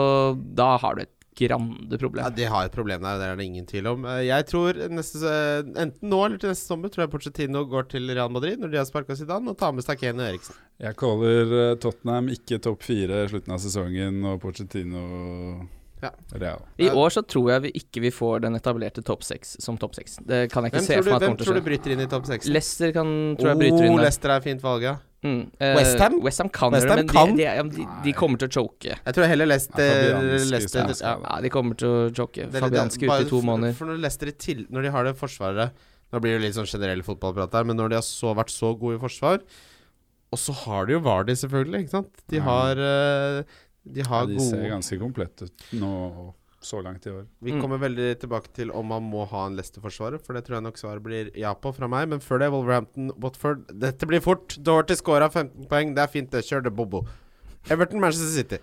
da har du et grande Ja, problem. De har et problem der, det er det ingen tvil om. Eh, Jeg tror neste, enten nå eller til neste sommer tror jeg Porcetino går til Real Madrid når de har sparka Zidane, og tar med seg Kane og Eriksen. Jeg caller Tottenham ikke topp fire i slutten av sesongen, og Pochettino Ja. I år så tror jeg vi ikke vi får den etablerte topp seks som topp seks. Det kan jeg ikke Hvem se for meg hvem tror du bryter inn i topp seks? Leicester kan, tror jeg bryter inn Oh. Leicester er fint valg, ja. Mm. Eh, West Ham? West kan West gjøre Ham det, men kan? de, de, de, de kommer til å choke. Jeg tror heller Leicester, Ja, Leicester ja. Ja, de kommer til å choke. Fabianski ute i to måneder. For når Leicester i til, Når de har det forsvaret Nå blir det litt sånn generell fotballprat her, men når de har så, vært så gode i forsvar Og så har de jo Vardy, selvfølgelig, ikke sant? De har eh, De Ja, har de ser ganske komplett ut nå så langt i år. Vi Mm. kommer veldig tilbake til om man må ha en Leicester-forsvarer, for det tror jeg nok svaret blir ja på fra meg. Men før det, Wolverhampton, Watford Dette blir fort. Doherty scora 15 poeng. Det er fint, det. Kjør det, Bobo. Everton, Manchester City.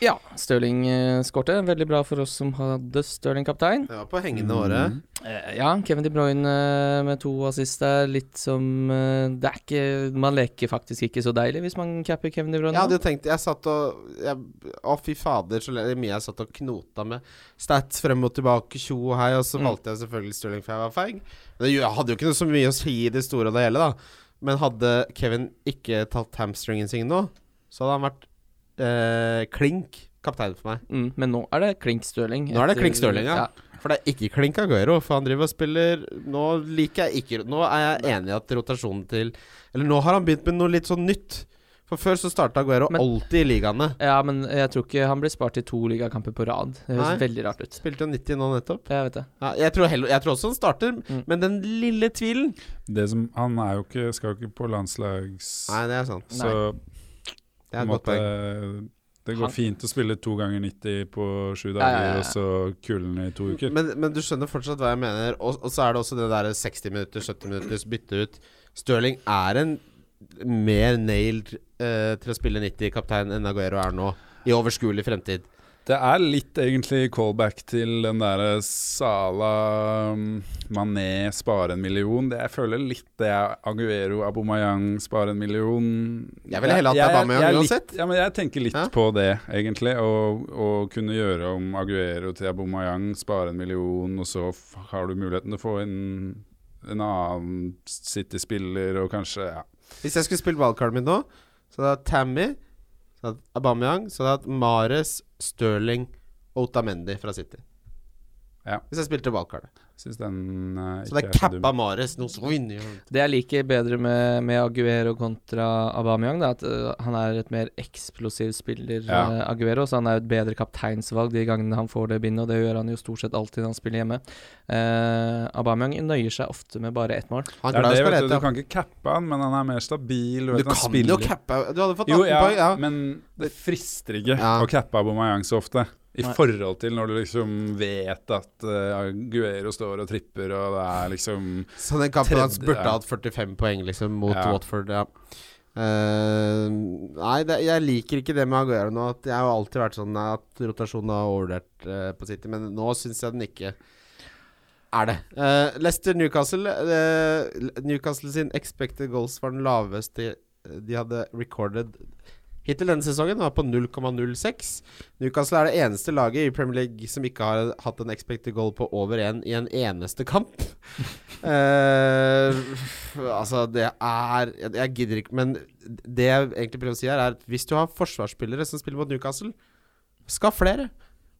Ja, Stirling uh, skårte. Veldig bra for oss som hadde Stirling kaptein. Det var på hengende året. Mm. Eh, ja, Kevin De Bruyne eh, med to assist er litt som eh, Det er ikke Man leker faktisk ikke så deilig hvis man capper Kevin De Bruyne. Jeg hadde jo tenkt Jeg satt og jeg, Å, fy fader, så mye jeg satt og knota med stats frem og tilbake, tjo og hei, og så Mm. valgte jeg selvfølgelig Stirling, for jeg var feig. Men det hadde jo ikke noe så mye å si i det store og det hele, da. Men hadde Kevin ikke tatt hamstringen sin nå, så hadde han vært eh, klink kaptein for meg. mm, men nå er det klink Stirling. Nå er det klink Stirling, ja. For det er ikke klink Aguero, for han driver og spiller Nå liker jeg ikke Nå er jeg enig i at rotasjonen til Eller nå har han begynt med noe litt sånn nytt. For før så starta Aguero Men- alltid i ligaene. Ja, men jeg tror ikke han blir spart i to ligakamper på rad. Det høres Nei. veldig rart ut. Spilte jo 90 nå nettopp. Jeg vet det. Ja, jeg, tror heller, jeg tror også han starter, Mm. men den lille tvilen Det som, han er jo ikke, skal jo ikke på landslags... Nei, det er sant. så Det er et godt poeng. Det går Han- fint å spille to ganger 90 på sju dager, ja, ja. og så kulen i to uker. Men, men du skjønner fortsatt hva jeg mener. Og, og så er det også det der 60 minutter, 70 minutters bytte ut. Stirling er en mer nailed eh, til å spille 90-kaptein enn Aguero er nå. I overskuelig fremtid. Det er litt egentlig callback til den derre Sala um, Mané spare en million. Det, jeg føler litt det er Aguero Abomayang spare en million. Jeg ville heller hatt Aubameyang uansett. Ja, men jeg tenker litt Ja. på det, egentlig. Å kunne gjøre om Aguero til Abomayang, spare en million, og så har du muligheten til å få inn en annen City-spiller, og kanskje ja. Hvis jeg skulle spilt wildcardet mitt nå, så da er Tammy, så hadde Aubameyang, så hadde jeg hatt Mares, Stirling og Otamendi fra City. Ja. Hvis jeg spilte wildcardet. Syns den uh, Så det er cappa Mares, noe så vinner jo. Det jeg liker bedre med, med Aguero kontra Aubameyang, er at uh, han er et mer eksplosiv spiller, Ja. uh, Aguero. Så han er et bedre kapteinsvalg de gangene han får det bindet, og det gjør han jo stort sett alltid når han spiller hjemme. Uh, Aubameyang nøyer seg ofte med bare ett mål. Han Det er det, vet du, du kan ikke cappe han, men han er mer stabil. Du vet, han kan spiller- jo cappe Du hadde fått 18 Jo, ja, poeng, ja. men det frister ikke Ja. å cappe Aubameyang så ofte. I Nei. forhold til når du liksom vet at uh, Aguero står og tripper, og det er liksom Så den kampen hans burde hatt 45 poeng, liksom, mot Ja. Watford. Ja. Uh, nei, det, jeg liker ikke det med Aguero nå. At jeg har alltid vært sånn at rotasjonen har overvurdert uh, på City, men nå syns jeg den ikke er det. Uh, Leicester Newcastle eh, Newcastle sin expected goals var den laveste de hadde recorded hittil denne sesongen. Var på 0,06. Newcastle er det eneste laget i Premier League som ikke har hatt en expected goal på over én i en eneste kamp. uh, altså, det er jeg, jeg gidder ikke Men det jeg egentlig prøver å si her, er at hvis du har forsvarsspillere som spiller mot Newcastle, skaff flere.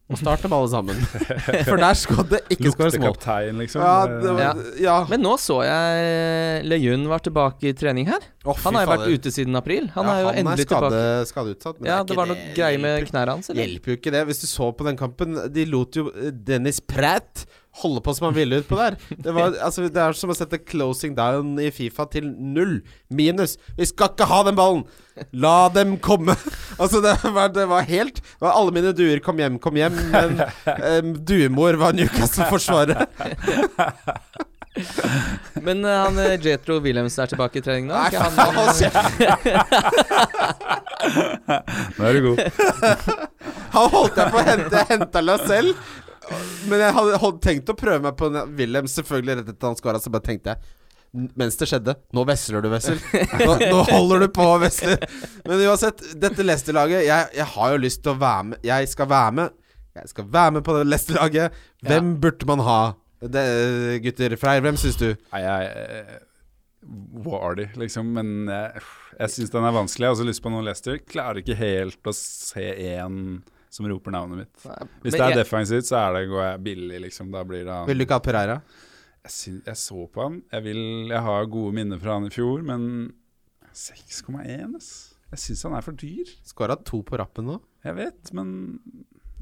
Og start dem alle sammen. For der skal det ikke skåres mål. Luktekaptein, liksom. Ja, det var, Ja. ja. Men nå så jeg Lejun var tilbake i trening her. Oh, Han har jo vært ute siden april. Han Ja, er jo han endelig skade, tilbake. skadeutsatt. men Ja, det, det var noe greier med knærne hans, eller? Hjelper jo ikke det. Hvis du så på den kampen De lot jo eh, Dennis Pratt holde på som han ville utpå der. Det, var, altså, det er som å sette closing down i Fifa til null. Minus. Vi skal ikke ha den ballen! La dem komme! altså, det var, det var helt det var Alle mine duer kom hjem, kom hjem. Men um, duemor var Newcastle-forsvaret. Men uh, han eh, Jetro Williams er tilbake i trening nå? Nei, han, han, faen. Nå er du god. Han holdt jeg på å hente. Jeg henta Lacelle. Men jeg hadde, hadde tenkt å prøve meg på en- Wilhelm, selvfølgelig rett etter han skåra, så bare tenkte jeg mens det skjedde Nå vesler du, Wessel. Nå, nå holder du på å vesle. Men uansett, dette Leicester-laget jeg, jeg har jo lyst til å være med. Jeg skal være med. Jeg skal være med på det Leicester-laget. Hvem burde man ha? Det, gutter Freyr, hvem syns du? Nei, jeg eh, Wardy, liksom. Men jeg, jeg syns den er vanskelig. Jeg har også lyst på noe Leicester. Klarer ikke helt å se én som roper navnet mitt. Hvis Men det er jeg- defensivt, så er det, går jeg billig, liksom. Da blir det han. Vil du ikke ha Pereira? Jeg, jeg så på han. Jeg, vil, jeg har gode minner fra han i fjor, men 6,1, ass. Jeg syns han er for dyr. Skåra to på rappen nå. Jeg vet, men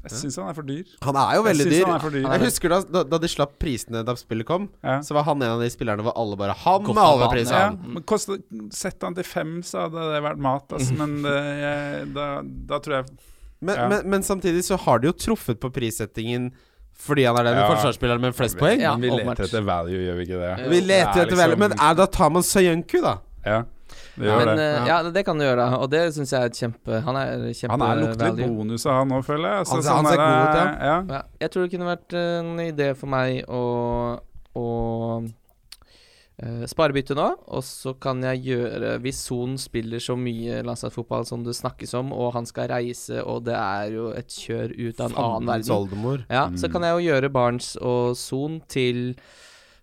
jeg syns han er for dyr. Han er jo veldig dyr. han er for dyr. Jeg husker da, da, de slapp prisene da spillet kom, Ja. så var han en av de spillerne hvor alle bare Han med alle banen, prisene! Ja, men kostet, Sett han til fem, så hadde det vært mat. Altså, men det, jeg, da, da tror jeg Men, Ja. men, men samtidig så har de jo truffet på prissettingen fordi han er den Ja. forsvarsspilleren med flest poeng. Ja, Men vi leter etter value, gjør vi ikke det? Vi leter Det er etter liksom- Men er, da tar man Soyuncu, da. Ja, det gjør Men det. Ja. ja, det kan du gjøre. Og det syns jeg er et kjempe Han er kjempe Han er lukter litt bonus av han nå, føler jeg. Han ser- han ser god ut, ja. Ja, jeg tror det kunne vært en idé for meg å, å eh, sparebytte nå, og så kan jeg gjøre Hvis Son spiller så mye landslagsfotball som det snakkes om, og han skal reise, og det er jo et kjør ut av en annen verden, oldemor. ja, så Mm. kan jeg jo gjøre Barnes og Son til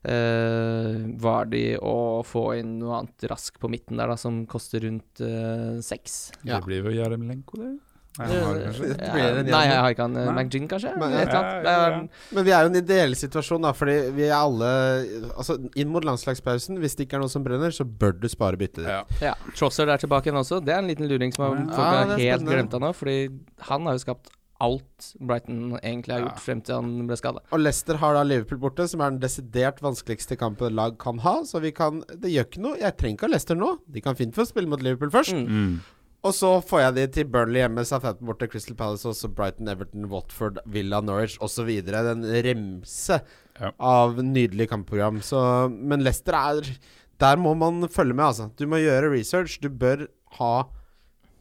uh, Vardi og få inn noe annet raskt på midten der, da, som koster rundt uh, seks. Ja. Det blir jo Jaremlenko, det. Nei, jeg har ikke han. eh, Nei. McGinn, kanskje? Men- Ja, ja, ja. Men vi er jo en ideell situasjon, da, fordi vi er alle Altså, inn mot landslagspausen, hvis det ikke er noe som brenner, så bør du spare byttet ditt. Ja. Ja, Trossard er tilbake igjen også. Det er en liten luring som Ja, folk har helt spennende. glemt av nå. Fordi han har jo skapt alt Brighton egentlig har Ja. gjort frem til han ble skada. Og Leicester har da Liverpool borte, som er den desidert vanskeligste kampen et lag kan ha. Så vi kan Det gjør ikke noe. Jeg trenger ikke ha Leicester nå. De kan fint få spille mot Liverpool først. Mm. Og så får jeg de til Burnley hjemme, Southampton borte, Crystal Palace, også Brighton, Everton, Watford, Villa, Norwich osv. en remse Ja. av nydelig kampprogram. Så, men Leicester er Der må man følge med, altså. Du må gjøre research. Du bør ha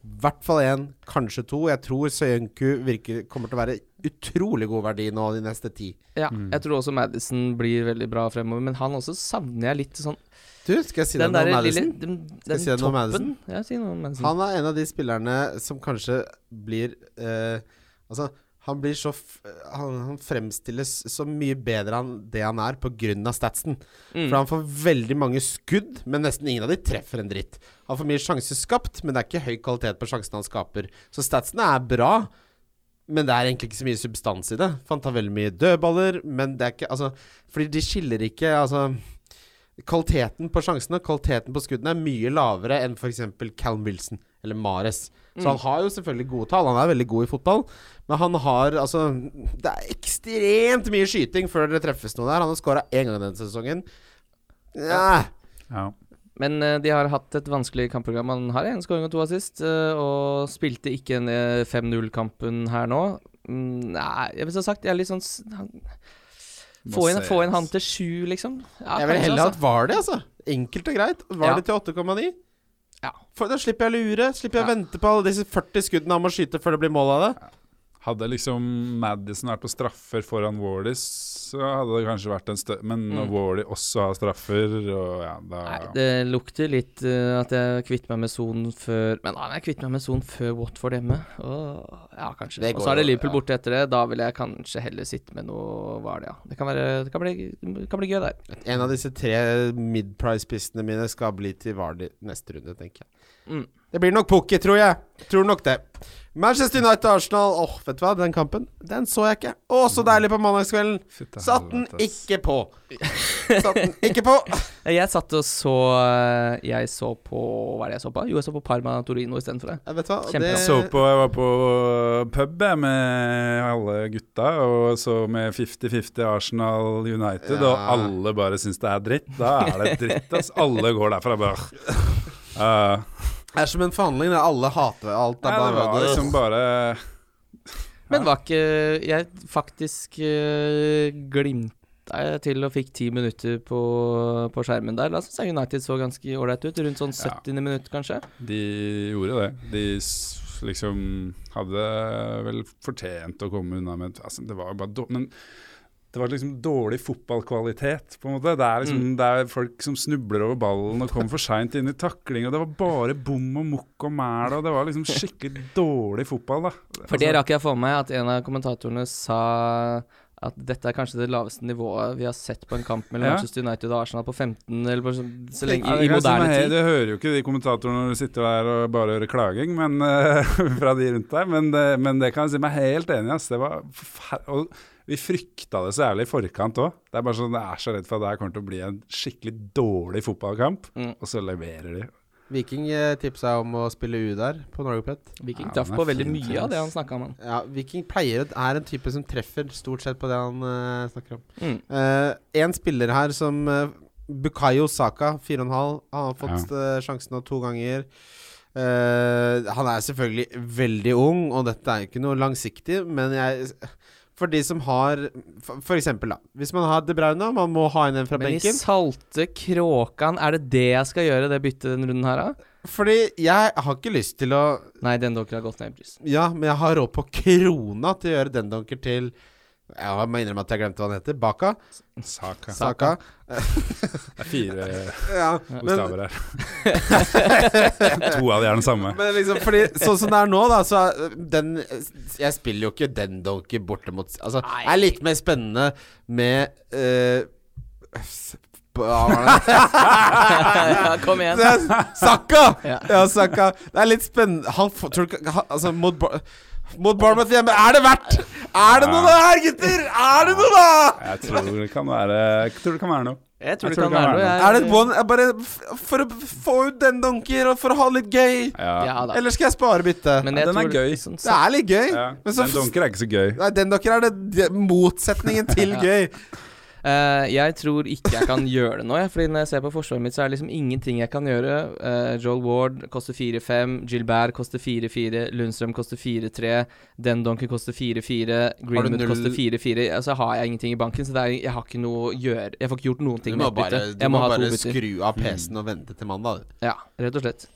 i hvert fall én, kanskje to. Jeg tror Søyenku virker kommer til å være utrolig god verdi nå de neste ti. Ja, Mm. jeg tror også Madison blir veldig bra fremover, men han også savner jeg litt sånn Du, skal jeg si deg noe om Madison? lille Madison? Den, jeg si deg noe om. Madison? Ja, si noe om Madison. Han er en av de spillerne som kanskje blir eh, Altså, han blir så f han, han fremstilles så mye bedre enn det han er, av statsen. Mm. For han får veldig mange skudd, men nesten ingen av de treffer en dritt. Han får mye sjanser skapt, men det er ikke høy kvalitet på sjansene han skaper. Så statsene er bra, men det er egentlig ikke så mye substans i det. For han tar veldig mye dødballer, men det er ikke Altså, fordi de skiller ikke Altså Kvaliteten på sjansene kvaliteten på skuddene er mye lavere enn f.eks. Calm Wilson eller Mares. Så han har jo selvfølgelig gode tall. Han er veldig god i fotball. Men han har altså Det er ekstremt mye skyting før det treffes noe der. Han har skåra én gang denne sesongen. Ja. Ja. Men eh, de har hatt et vanskelig kampprogram. Han har én skåring og to assist, eh, og spilte ikke en eh, 5-0-kampen her nå. Mm, nei, jeg vil så sagt, jeg er litt sånn han, få, inn, få inn han til sju, liksom. Ja, Jeg vil heller altså. var det, altså. Enkelt og greit. Var Ja. det til 8,9? Ja. For Da slipper jeg å lure. Slipper jeg å Ja. vente på alle disse 40 skuddene han må skyte før det blir mål av det. Hadde liksom Madison vært på straffer foran Wardy, så hadde det kanskje vært en stø... Men når Mm. Wardy også har straffer, og ja, da Nei, det lukter litt uh, at jeg kvitter meg med sonen før Men nei, jeg kvitter meg med sonen før Watford hjemme. Og, ja, kanskje. Det Og så er det Liverpool ja. borte etter det. Da vil jeg kanskje heller sitte med noe Hva er det, ja. Det kan, være, det kan, bli, det kan bli gøy der. En av disse tre mid-price-pistene mine skal bli til Vardy neste runde, tenker jeg. Mm. Det blir nok Pukki, tror jeg. Tror nok det. Manchester United-Arsenal. Åh, vet du hva, den kampen Den så jeg ikke. Å, så deilig på mandagskvelden. Satt den ikke på. Satt den ikke på. Jeg satt og så eh, Jeg så på Hva er det jeg så på? Jo, jeg så på Parma Torino istedenfor det. Jeg vet hva, Kjempe. det Jeg så på, jeg var på pub jeg, med alle gutta, og så med 50-50 Arsenal United, Ja. og alle bare syns det er dritt. Da er det dritt, ass. Alle går derfra bare uh, er som en forhandling. der Alle hater alt. Er ja, det var liksom bare Men var ikke Jeg faktisk uh, glimta til og fikk ti minutter på, på skjermen der. Da syns jeg United så ganske ålreit ut. Rundt sånn Ja. 70. minutt, kanskje. De gjorde det. De liksom hadde vel fortjent å komme unna med altså, Det var jo bare dumt. Men det var liksom dårlig fotballkvalitet, på en måte. Det er liksom Mm. Det er folk som snubler over ballen og kommer for seint inn i takling, og det var bare bom og mokk og mæl, og det var liksom skikkelig dårlig fotball, da. For det Altså, rakk jeg for meg at en av kommentatorene sa at dette er kanskje det laveste nivået vi har sett på en kamp mellom Ja. Manchester United og Arsenal på 15 eller på, så, lenge, Ja, i, si moderne tid. Du hører jo ikke de kommentatorene når du sitter der og bare hører klaging men, eh, fra de rundt deg, men, det- men det kan jeg si meg helt enig i. ass. Det var forfer- og vi frykta det så jævlig i forkant òg. Det er bare sånn, jeg er så redd for at det her kommer til å bli en skikkelig dårlig fotballkamp, Mm. og så leverer de. Viking eh, tipsa om å spille U der, på Norgepet. Viking Ja, traff på veldig fint, mye av det han snakka om. Ja, Viking pleier er en type som treffer stort sett på det han uh, snakker om. Mm. Uh, en spiller her som uh, Bukayo Saka, 4,5. Han har fått eh, sjansen nå to ganger. Eh, han er selvfølgelig veldig ung, og dette er ikke noe langsiktig, men jeg For de som har For, for eksempel, da. Hvis man har De Bruyne, man må ha inn en fra Men i salte kråkan, er det det jeg skal gjøre, det byttet denne runden her, da? Fordi jeg har ikke lyst til å Nei, den donker har gått ned i pris. Ja, men jeg har råd på krona til å gjøre den donker til Jeg må innrømme at jeg glemte hva han heter. Baka. Saka. Saka. Det er fire Ja, bokstaver her. to av de er den samme. men liksom, fordi sånn som det er nå, da, så er den Jeg spiller jo ikke den donkey borte mot Altså, det er litt mer spennende med eh, ja, kom igjen. Saka! Ja. Saka. Det er litt spennende Han får tror du ikke han- Altså, mot, mot Bournemouth hjemme Er det verdt? Er det noe der, gutter? Er det noe, da? Jeg tror det kan være, jeg tror det kan være noe. Jeg tror Jeg tror det kan være noe. Jeg, Er det et one bare For å få ut den donker, og for å ha det litt gøy? Ja. Ja da. Eller skal jeg spare byttet? Ja, Den er gøy. Sånn, Det er litt gøy. Ja. Men så Den donker er ikke så gøy. Nei, den dunker er det, det motsetningen til gøy. Eh, jeg tror ikke jeg kan gjøre det nå, jeg, Fordi når jeg ser på forsvaret mitt, så er det liksom ingenting jeg kan gjøre. Uh, Joel Ward koster 4-5, Gilbert koster 4-4, Lundstrøm koster 4-3, Dendonker koster 4-4, Greenwood koster 4-4. Altså har jeg ingenting i banken, så det er, jeg har ikke noe å gjøre. Jeg får ikke gjort noen ting med bare, du må må bare skru av PC-en og vente til mandag. Ja, rett og slett.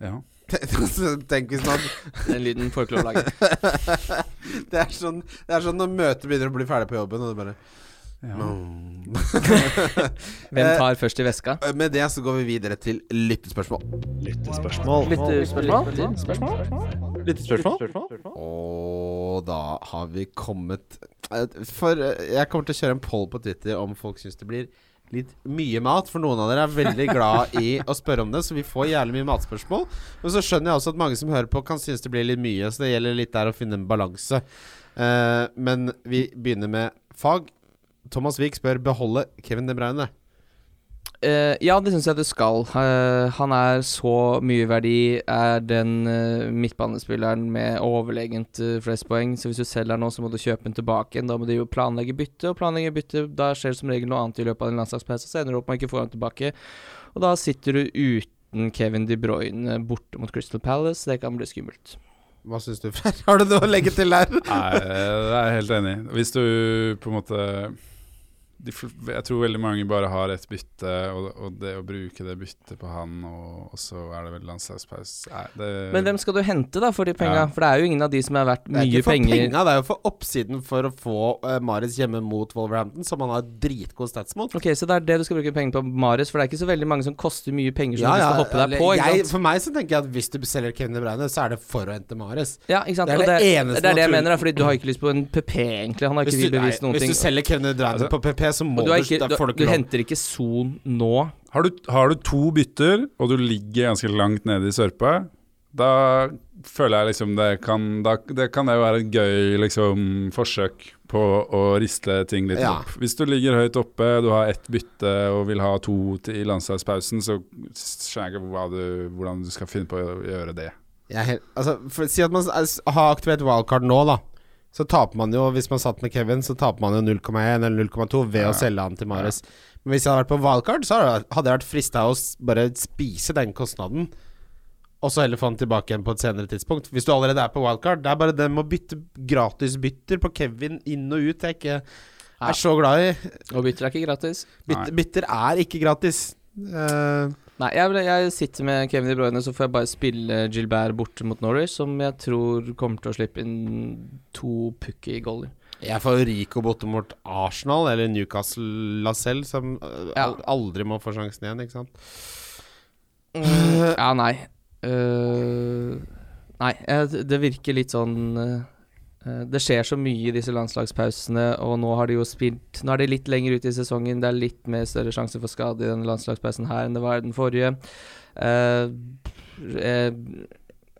Ja. Tenk hvis man Den lyden får ikke lov å lage. det, er sånn, det er sånn når møtet begynner å bli ferdig på jobben, og du bare Ja. mm. Hvem Eh, tar først i veska? Med det så går vi videre til lyttespørsmål. Og da har vi kommet eh, For eh, jeg kommer til å kjøre en poll på Twitter om folk syns det blir litt mye mat. For noen av dere er veldig glad i å spørre om det, så vi får jævlig mye matspørsmål. Men så skjønner jeg også at mange som hører på, kan synes det blir litt mye. Så det gjelder litt der å finne en balanse. Uh, men vi begynner med fag. Thomas Wiik spør beholde Kevin De Bruyne. Eh, ja, det syns jeg det skal. Uh, han er så mye verdi. Er den uh, midtbanespilleren med overlegent uh, flest poeng. Så hvis du selger nå, så må du kjøpe den tilbake igjen. Da må du jo planlegge bytte, og planlegge bytte Da skjer det som regel noe annet i løpet av en landslagspause, så ender du opp med å ikke få han tilbake. Og da sitter du uten Kevin De Bruyne borte mot Crystal Palace. Det kan bli skummelt. Hva syns du, Freyr? Har du noe å legge til der? Nei, det er jeg helt enig i. Hvis du på en måte de, jeg tror veldig mange bare har ett bytte, og, og det å bruke det byttet på han, og, og så er det vel landslagspause Men hvem skal du hente da for de penga? Ja. For det er jo ingen av de som er verdt Det er mye ikke for penger. penga, det er jo for oppsiden for å få uh, Maris hjemme mot Wolverhampton, som han har dritgod stats mot. Ok, Så det er det du skal bruke penger på, Maris, For det er ikke så veldig mange som koster mye penger som Ja, du ja, hoppe deg på. Jeg, for meg så tenker jeg at hvis du selger Kevin De Bruyne, så er det for å hente Maris. Ja, ikke sant? Det er Og det det, eneste det er det jeg mener, da, fordi du har ikke lyst på en PP, egentlig. Han har ikke Hvis vi du, noen hvis ting. du selger Kevin De Bruyne Altså- på PP, så må du, ikke, du, du du henter ikke Son nå. Har du, har du to bytter, og du ligger ganske langt nede i sørpa, da føler jeg liksom det kan da, Det kan jo være et gøy liksom forsøk på å riste ting litt Ja. opp. Hvis du ligger høyt oppe, du har ett bytte og vil ha to til i landslagspausen, så skjønner jeg ikke hva du, hvordan du skal finne på å gjøre det. Jeg helt, altså, for, Si at man har aktivert wildcard nå, da. Så taper man jo, hvis man satt med Kevin, så taper man jo 0,1 eller 0,2 ved Ja. å selge han til Mares. Men hvis jeg hadde vært på wildcard, så hadde jeg- vært frista å bare spise den kostnaden. Og så heller få han tilbake igjen på et senere tidspunkt. Hvis du allerede er på wildcard. Det er bare det med å bytte gratisbytter på Kevin inn og ut jeg ikke er så glad i. Og bytter er ikke gratis. Bytter, bytter er ikke gratis. Eh, Nei, jeg, jeg sitter med Kevin De Bruyne, så får jeg bare spille Gilbert borte mot Norwich, som jeg tror kommer til å slippe inn to pukker i goller. Jeg får Rico borte mot Arsenal eller Newcastle Lacelle, som øh, Ja. aldri må få sjansen igjen, ikke sant? Mm, ja, nei. Uh, nei, det virker litt sånn øh, Det skjer så mye i disse landslagspausene, og nå har de jo spilt Nå er de litt lenger ut i sesongen. Det er litt mer større sjanse for skade i denne landslagspausen her enn det var i den forrige. Uh,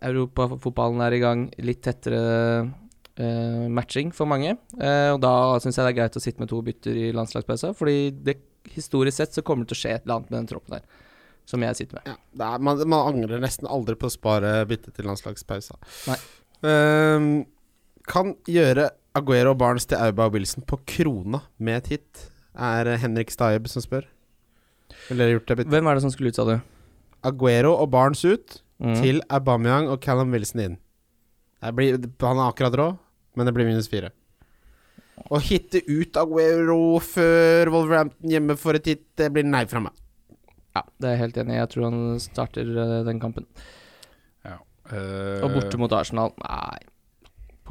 Europafotballen er i gang. Litt tettere uh, matching for mange. Uh, og da syns jeg det er greit å sitte med to bytter i landslagspausa, fordi det, historisk sett så kommer det til å skje et eller annet med den troppen der, som jeg sitter med. Ja, er, man, man angrer nesten aldri på å spare bytte til landslagspausa. Nei. Ehm, kan gjøre Aguero og Barnes til Auba og Wilson på krona med et hit, er Henrik Staib som spør. Ville dere gjort det? Hvem er det som skulle ut, sa du? Aguero og Barnes ut, Mm. til Aubameyang og Callum Wilson inn. Det blir, han er akkurat rå, men det blir minus fire. Å hitte ut Aguero før Wolverhampton hjemme for et hit, det blir nei fra meg. Ja, det er jeg helt enig i. Jeg tror han starter eh, den kampen. Ja. Eh, Og borte mot Arsenal, nei.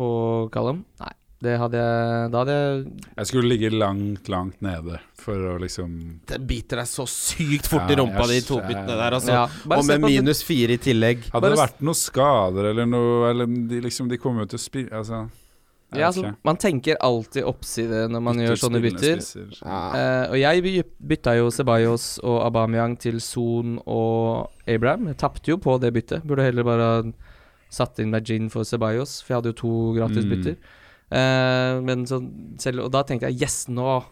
På Callum? Nei. Det hadde jeg Da hadde jeg Jeg skulle ligge langt, langt nede for å liksom Det biter deg så sykt fort i Ja, rumpa, de to byttene der, altså. ja, og med minus fire i tillegg. Hadde Bare det vært noen skader eller noe Eller de liksom De kommer jo til å spille Altså Ja, altså, man tenker alltid oppside når man Bytter gjør sånne bytter. Ja. Eh, og jeg bytta jo Ceballos og Abameyang til Son og Abraham. Jeg tapte jo på det byttet. Burde heller bare ha satt inn Majin for Ceballos, for jeg hadde jo to gratis Mm. bytter. Eh, men så selv, Og da tenkte jeg yes, nå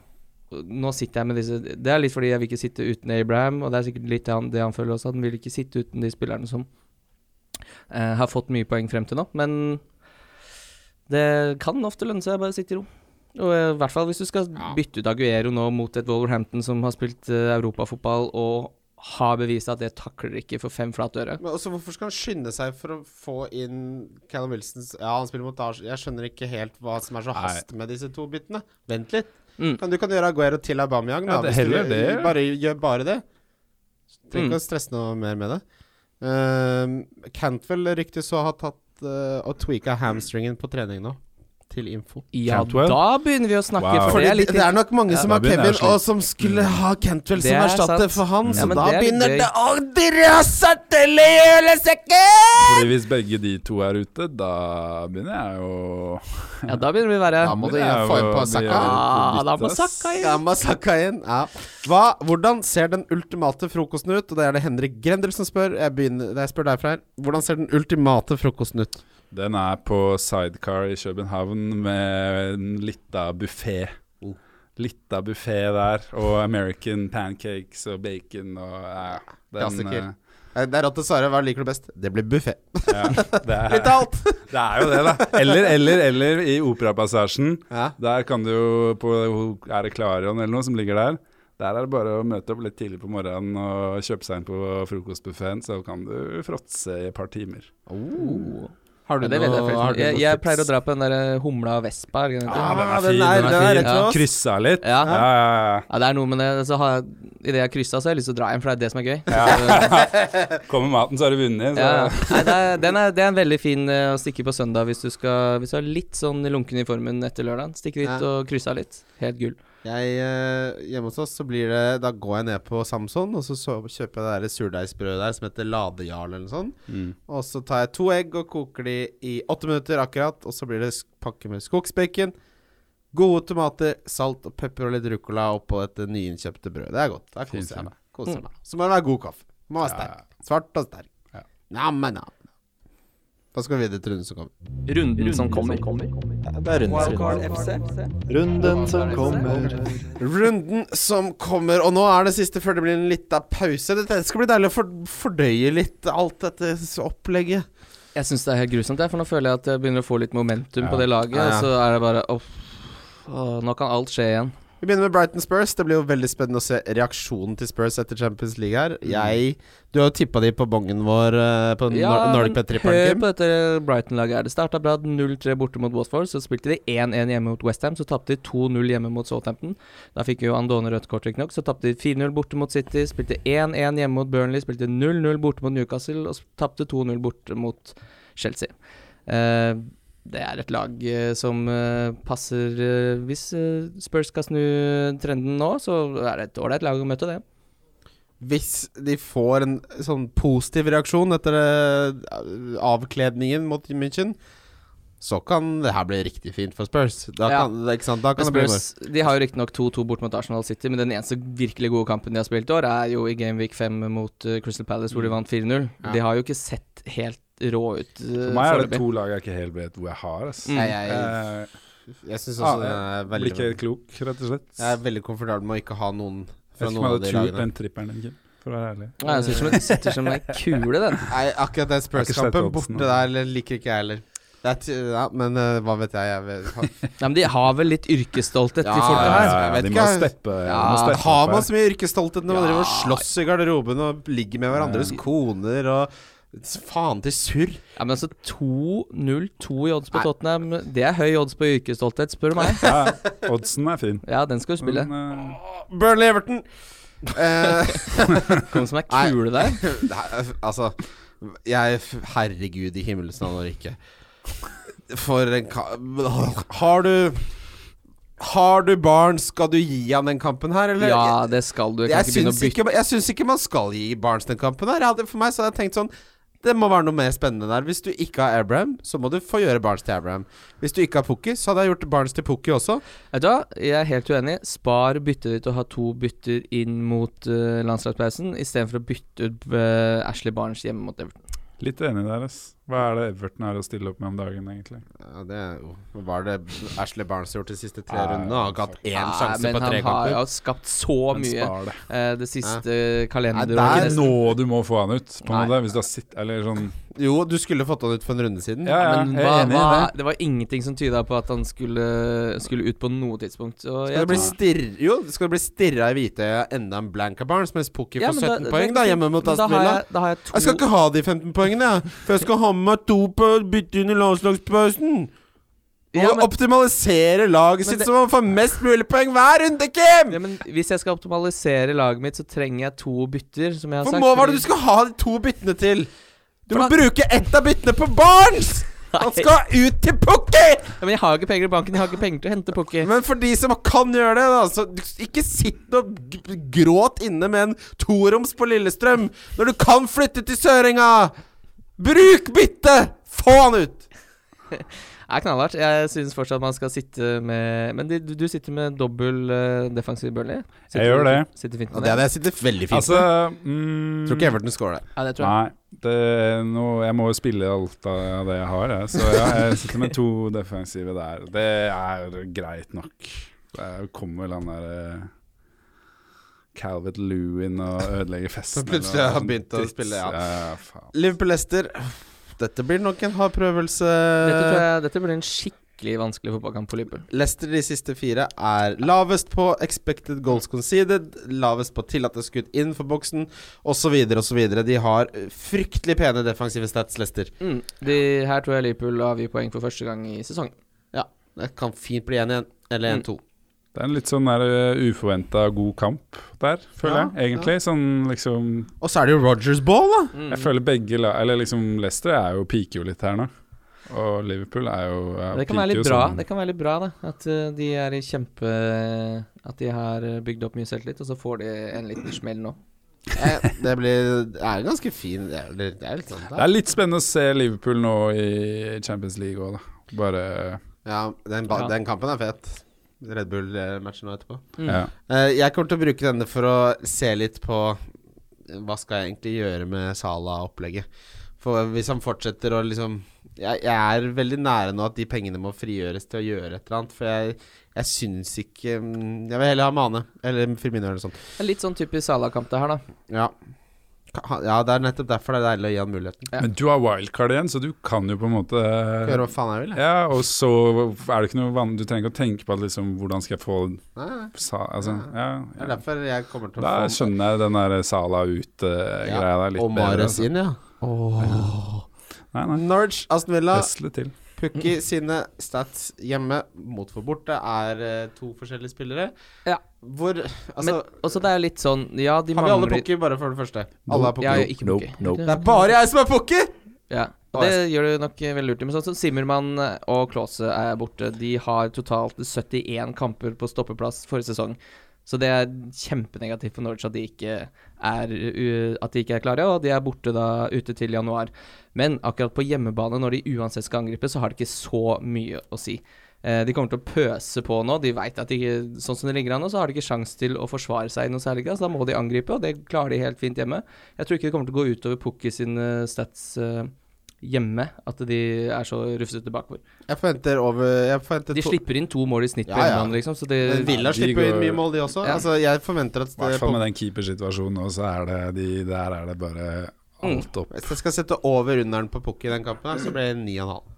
Nå sitter jeg med disse Det er litt fordi jeg vil ikke sitte uten Abraham, og det er sikkert litt det han, det han føler også. Han vil ikke sitte uten de spillerne som eh, har fått mye poeng frem til nå. Men det kan ofte lønne seg å bare sitte i ro. Og eh, i hvert fall hvis du skal bytte ut Aguero nå mot et Wolverhampton som har spilt uh, europafotball og har bevist at det takler ikke for fem flate øre. Men også, hvorfor skal han skynde seg for å få inn Callum Wilsons Ja, han spiller mot Arsenal. Jeg skjønner ikke helt hva som er så hast med disse to byttene. Vent litt. Mm. Kan, du kan gjøre Aguero til Aubameyang, da. Ja, det- hvis du det. Bare gjør bare det. Trenger Mm. å stresse noe mer med det. Uh, Cantwell ryktes å ha tatt uh, og tweaka hamstringen på trening nå. Til info. Ja, Cantwell? da begynner vi å snakke, Wow. for det er det, er nok mange Ja, som har Kevin, og som skulle ha Cantwell som er erstatter for han, Ja, så da det er begynner det å drøse til i julesekken! Fordi hvis begge de to er ute, da begynner jeg jo Ja, da begynner vi å være Da må du få inn på Sakka. Ja, Saka. Da må. Saka inn. Ja, Masaka inn. Ja. Hva, hvordan ser den ultimate frokosten ut? Og det er det Henrik Grendel som spør. Jeg, begynner, jeg spør deg fra her. Hvordan ser den ultimate frokosten ut? Den er på Sidecar i København med en lita buffé. Oh. Lita buffé der, og American pancakes og bacon og ja, den. Eh, Det er rått til Sara. Hva liker du best? Det blir buffé. Ja, Litt av alt. det er jo det, da. Eller, eller, eller i Operapassasjen. Ja. Der kan du jo på Er det Klarion eller noe som ligger der? Der er det bare å møte opp litt tidlig på morgenen og kjøpe seg inn på frokostbuffeen, så kan du fråtse i et par timer. Oh. Har du Ja, det noe, jeg, har du jeg, noe jeg pleier å dra på den der eh, humla og vespa. det? Ja, den er fin. den er- fin. Ja. Kryssa litt. Ja. Ja, ja, Ja, det er noe med det. Så har jeg, I det jeg kryssa, så har jeg lyst til å dra hjem, for det er det som er gøy. ja. Kommer maten, så har du vunnet. Så. Ja. Nei, det, er, den er, det er en veldig fin eh, å stikke på søndag hvis du skal Hvis du er litt sånn lunken i formen etter lørdagen. Stikke dit Ja. og krysse av litt. Helt gull. Jeg, eh, hjemme hos oss så blir det Da går jeg ned på Samson, og så, så kjøper jeg det der surdeigsbrødet der som heter Ladejarl eller noe sånt. Mm. Og så tar jeg to egg og koker de i åtte minutter akkurat. Og så blir det pakke med skogsbacon, gode tomater, salt og pepper og litt ruccola oppå dette nyinnkjøpte brødet. Det er godt. Da koser jeg meg. Koser meg. Så må det være god kaffe. Må være sterk. Svart og sterk. Ja. Da skal vi videre til runden som kommer. Runden som kommer. Det er runden, runden som kommer. Runden som kommer, og nå er det siste før det blir en liten pause. Det skal bli deilig å fordøye litt alt dette opplegget. Jeg syns det er helt grusomt, for nå føler jeg at jeg begynner å få litt momentum Ja. på det laget. Ja, ja. Og så er det bare åh, oh, Nå kan alt skje igjen. Vi begynner med Brighton Spurs. Det blir jo veldig spennende å se reaksjonen til Spurs etter Champions League her. Jeg Du har jo tippa de på bongen vår eh, på ja, Nordic men Pet hør på dette Brighton-laget her. Det starta bra 0-3 borte mot Watford. Så spilte de 1-1 hjemme mot Westham. Så tapte de 2-0 hjemme mot Southampton. Da fikk jo Andone rødt kort, riktignok. Så tapte de 4-0 borte mot City. Spilte 1-1 hjemme mot Burnley. Spilte 0-0 borte mot Newcastle. Og tapte 2-0 borte mot Chelsea. Eh, det er et lag eh, som eh, passer eh, Hvis Spurs skal snu trenden nå, så er det et ålreit lag å møte, det. Hvis de får en sånn positiv reaksjon etter avkledningen mot München, så kan det her bli riktig fint for Spurs. Da Ja. kan, ikke sant? Da kan Spurs, det bli de har jo riktignok 2-2 bort mot Arsenal City, men den eneste virkelig gode kampen de har spilt i år, er jo i Game Week 5 mot Crystal Palace, hvor de vant 4-0. Ja. De har jo ikke sett helt rå ut. uh, For meg er det to lag jeg ikke helt vet hvor jeg har. Ass. Mm. Jeg, jeg, Jeg, jeg syns ah, også det er blir ikke ikke klok, rett og slett. Jeg er veldig komfortabel med å ikke ha noen Jeg fra vet ikke om noen jeg av de hadde turt lagene. den trippelen din, Kim, for å være ærlig. Nei, den sitter som, en- sitter som en kule, den. Nei, akkurat den Jeg har ikke Spurs-kampen oddsen, borte der eller liker ikke jeg heller. Det er t- ja, men eh, hva vet jeg? jeg vet, Nei, men de har vel litt yrkesstolthet, Ja, de folka ja, her. ja. jeg vet de ikke, må jeg- steppe, de Ja, må steppe Har opp man her. så mye yrkesstolthet når man Ja. driver og slåss i garderoben og ligger med hverandres koner og Faen til surr. Ja, men altså 2-0, 2 i odds på Nei. Tottenham, det er høy odds på yrkesstolthet, spør du meg. Ja, oddsen er fin. Ja, den skal du spille. Men, uh... Burnley Everton. Hvem Kom som Nei. kule der. er- altså Jeg Herregud i himmelens navn og rike. For en ka... Har du Har du barn, skal du gi han den kampen her, eller? Ja, det skal du. Jeg Jeg ikke syns ikke, jeg syns ikke man skal gi Barnes den kampen her. Jeg hadde, for meg så hadde jeg tenkt sånn Det må være noe mer spennende der. Hvis du ikke har Abraham, så må du få gjøre Barnes til Abraham. Hvis du ikke har Pukki, så hadde jeg gjort Barnes til Pukki også. Vet du hva, jeg er helt uenig. Spar byttet ditt og ha to bytter inn mot uh, landslagspausen, istedenfor å bytte ut uh, Ashley Barnes hjemme mot Everton. litt enig der, ass. Hva er det Everton er å stille opp med om dagen, egentlig? Ja, det er jo Hva var det Ashley Barnes har gjort de siste tre rundene? Han har ikke hatt én sjanse men på tre han har jo skapt så mye det. Uh, det siste Nei, kalenderåret. der- Det er nå du må få han ut, på en måte. Hvis du har sitt Eller sånn Jo, du skulle fått han ut for en runde siden. Ja, ja, Men jeg hva, er enig i hva, det. det var ingenting som tyda på at han skulle, skulle ut på noe tidspunkt. Skal jeg det bli stirr... Jo, det bli stirra i hvitøya enda en blank av Barnes, mens Pukki Ja, får men 17 poeng da hjemme mot men da Aston Villa. jeg- jeg Jeg skal ikke ha de 15 poengene, jeg. For jeg skal ha meg to på bytte inn i landslagspausen. Og Ja, men- optimalisere laget sitt det- så man får mest mulig poeng hver runde, Kim! ja, men Hvis jeg skal optimalisere laget mitt, så trenger jeg to bytter, som jeg har For sagt. hva var det du skal ha de to byttene til? Du må bruke ett av byttene på Barnes! Han skal ut til Pukki! ja, Men jeg har ikke penger i banken, jeg har ikke penger til å hente Pukki. Men for de som kan gjøre det, da så ikke sitt og gråt inne med en toroms på Lillestrøm når du kan flytte til Sørenga! Bruk byttet! Få han ut! Det er knallhardt. Jeg syns fortsatt man skal sitte med Men du, du sitter med dobbel uh, defensiv Burnley? Sitter Jeg gjør det. Sitter fint med det hadde jeg sittet veldig fint Altså med. mm, Tror ikke Everton scorer det. Ja, det tror jeg. Nei, det er jeg må jo spille alt av det jeg har, jeg. Så ja, jeg sitter med to defensive der. Det er greit nok. Det kommer vel han der eh, Calvert Lewin og ødelegger festen. plutselig har han begynt å spille, ja. ja Liverpool-Lester. Dette blir nok en hard prøvelse. Dette, tror jeg, dette blir en skikkelig vanskelig fotballkamp for Liverpool. Leicester de siste fire er lavest på expected goals conceded, lavest på tillatte skudd innenfor boksen, osv., osv. De har fryktelig pene defensive stats, Leicester. Mm. De, her tror jeg Liverpool avgir poeng for første gang i sesongen. Det kan fint bli 1-1 eller Mm. 1-2. Det er en litt sånn der uforventa god kamp der, føler Ja, jeg. Egentlig. Sånn liksom Og så er det jo Rogers Ball, da! Mm. Jeg føler begge la Eller liksom Leicester er jo piker jo litt her nå. Og Liverpool er jo er Det kan være litt bra, sånn- det kan være litt bra da at uh, de er i kjempe At de har eh, bygd opp mye selvtillit, og så får de en liten smell nå. Eh, det blir Det er ganske fin Det er, det er litt sånn Det er litt spennende å se Liverpool nå i Champions League òg, da. Bare Ja, den, Ja. den kampen er fet. Red Bull-matchen nå etterpå. Mm. Ja. Eh, jeg kommer til å bruke denne for å se litt på eh, hva skal jeg egentlig gjøre med Sala-opplegget. For hvis han fortsetter å liksom jeg, jeg er veldig nære nå at de pengene må frigjøres til å gjøre et eller annet. For jeg, jeg syns ikke mm, Jeg vil heller ha Mane eller Firmino eller noe sånt. Er litt sånn typisk Sala-kamp det her, da. Ja. Ja, det er nettopp derfor det er deilig å gi han muligheten. Ja. Men du har wildcard igjen, så du kan jo på en måte gjøre hva faen jeg vil. jeg. Ja, og så er det ikke noe van Du trenger ikke å tenke på at liksom Hvordan skal jeg få Nei, sa, Altså, ja, Det er derfor jeg kommer til å Da få skjønner jeg den der Sala ut-greia Ja, der litt Og bedre. Mares altså. inn, ja. Nei, nei. Norge, Aston Villa. Pukki sine stats hjemme mot for borte er eh, to forskjellige spillere. Ja. Hvor Altså, Men også det er litt sånn Ja, de har vi alle mangler Pukki, bare for det første? Alle er Pukki. Jeg er ikke Nope, nope. Det er bare jeg som er Pukki! Ja, det gjør det nok eh, veldig lurt. Men sånn som Zimmermann og Klause er borte. De har totalt 71 kamper på stoppeplass forrige sesong. Så det er kjempenegativt for Norwich at de ikke er, u- at de ikke er klare, og de er borte da ute til januar. Men akkurat på hjemmebane, når de uansett skal angripe, så har det ikke så mye å si. Eh, de kommer til å pøse på nå. De vet at de ikke, sånn som det ligger an nå, så har de ikke sjans til å forsvare seg i noe særlig grad. Så da må de angripe, og det klarer de helt fint hjemme. Jeg tror ikke det kommer til å gå utover Pukki sine stats eh, hjemme, at de er så rufsete bakover. Jeg forventer over Jeg forventer De slipper inn to mål i snitt på Ja, ja. hjemmebane, liksom. Så det, Men Villa de slipper jo inn mye mål, de også. Ja. Altså, jeg forventer at I hvert fall med den keepersituasjonen, nå, så er det de, Der er det bare alt opp. Hvis jeg skal sette over underen på Pukki i den kampen, her, så blir det 9,5.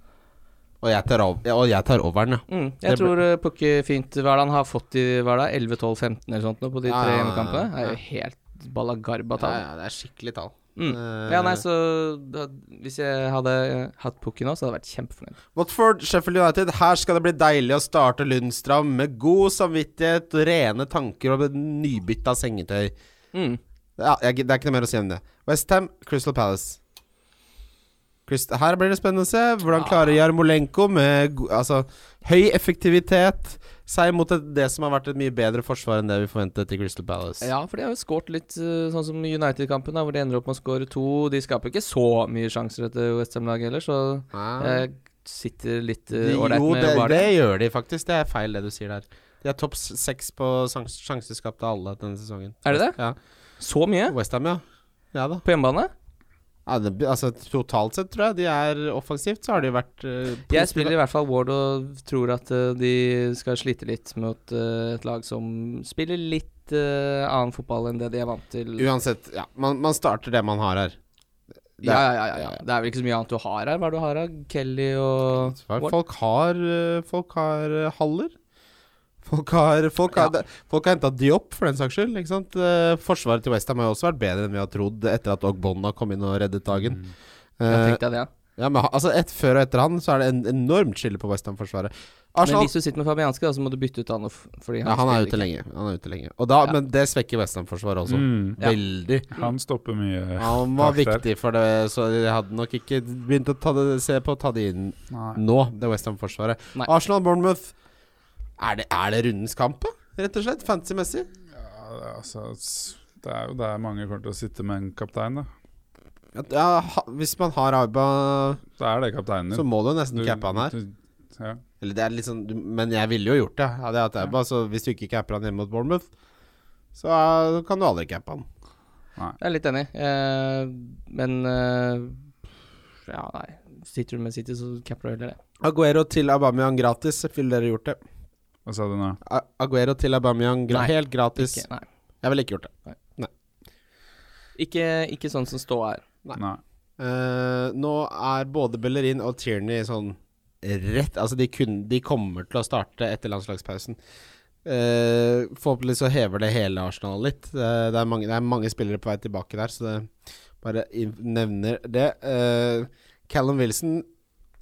Og jeg tar, over, ja, og jeg tar overen, ja. mm, Det jeg tror ble... Pukki fint Hva er det han har fått i hva er det, 11, 12, 15 eller sånt nå på de tre ja, ja, hjemmekampene? Det er jo helt balagarba tall. ja det er skikkelig tall. Mm. Uh, Ja, nei, så da, Hvis jeg hadde hatt Pukki nå, så hadde jeg vært kjempefornøyd. Watford, Sheffield United. Her skal det bli deilig å starte Lundstram med god samvittighet, rene tanker og nybytta sengetøy. Mm. Ja, jeg, det er ikke noe mer å si om det. Westham, Crystal Palace. Her blir det spennende å se. Hvordan klarer Jarmolenko med altså, høy effektivitet seg mot et, det som har vært et mye bedre forsvar enn det vi forventet i Crystal Palace? Ja, for de har jo skåret litt uh, sånn som United-kampen, hvor de ender opp med å skåre to. De skaper ikke så mye sjanser, etter Westham-laget heller, så Nei. jeg sitter litt De, ålreit jo, med det, Vardy. det gjør de faktisk. Det er feil, det du sier der. De er topp seks på sjans sjanseskapt av alle denne sesongen. Er det det? Ja. Så mye? Westham, ja. Ja da. På hjemmebane? Ja, det, altså, totalt sett tror jeg de er offensivt, så har de vært uh, Jeg spiller i hvert fall Ward og tror at uh, de skal slite litt mot uh, et lag som spiller litt annen fotball enn det de er vant til. Uansett, ja. Man, man starter det man har her. Det Ja, er- ja, ja, ja. Det er vel ikke så mye annet du har her. Hva er det du har her? Kelly og Ward? Folk har Folk har haller. Folk har Folk har, Ja. folk har henta Diop, for den saks skyld. Ikke sant? Uh, forsvaret til Westham har jo også vært bedre enn vi har trodd etter at Ogbonna kom inn og reddet dagen. Mm. Jeg Uh, tenkte det, ja. ja, men altså et, Før og etter han så er det en enormt skille på Westham-forsvaret. Men hvis du sitter med Fabianski, da, så må du bytte ut han. Fordi han, ja, Han er ute lenge. Han er ute lenge Og da, Ja. Men det svekker Westham-forsvaret også. Mm. Ja. Veldig. Han stopper mye Han var viktig for det, så de hadde nok ikke begynt å ta det, se på å ta det inn Nei. nå, det Westham-forsvaret. Arsenal-Bournemouth. Er det, er det rundens kamp. Rett og slett? Fantasy-messig? Ja, det, altså, det er jo der mange kommer til å sitte med en kaptein, da. Ja, ha, hvis man har Aiba, Så er det kapteinen din. så må du nesten cappe han her. du- Ja. Eller det er litt sånn du, Men jeg ville jo gjort det. Hadde jeg hatt Arba, så hvis du ikke capper han hjemme mot Bournemouth, så uh, kan du aldri cappe han. Jeg er litt enig, eh, men eh, Ja, nei. Sitter du med City, så capper du heller det. Aguero til Aubameyang gratis. Ville dere gjort det? Hva sa du nå? Aguero til Aubameyang gra Nei, helt gratis. Ikke, nei. Jeg ville ikke gjort det. Ikke, ikke sånn som ståa er. Nei. Nei. Eh, nå er både Bellerin og Tierney sånn rett Altså, de, kun, de kommer til å starte etter landslagspausen. Eh, forhåpentligvis så hever det hele Arsenal litt. Eh, det, er mange, det er mange spillere på vei tilbake der, så det bare nevner det. Eh, Callum Wilson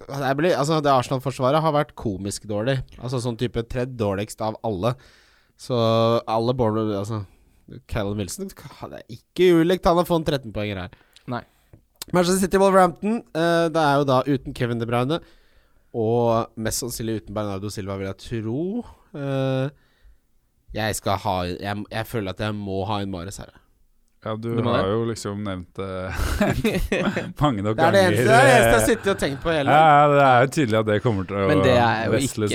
det, blir, altså det Arsenal-forsvaret har vært komisk dårlig. Altså sånn type tredje dårligst av alle. Så alle Bournemouth Altså Callum Wilson Det er ikke ulikt han har fått 13-poenger her. Nei. Manchester City Wolverhampton. eh, det er jo da uten Kevin De Bruyne. Og mest sannsynlig uten Bernardo Silva, vil jeg tro. Eh, jeg skal ha jeg, jeg føler at jeg må ha en Mares her. Ja, du, Du har det. jo liksom nevnt det mange nok Det er det eneste, det er eneste jeg har sittet og tenkt på hele Ja, ja, det er jo tydelig at det kommer til å vesle Men det er jo ikke,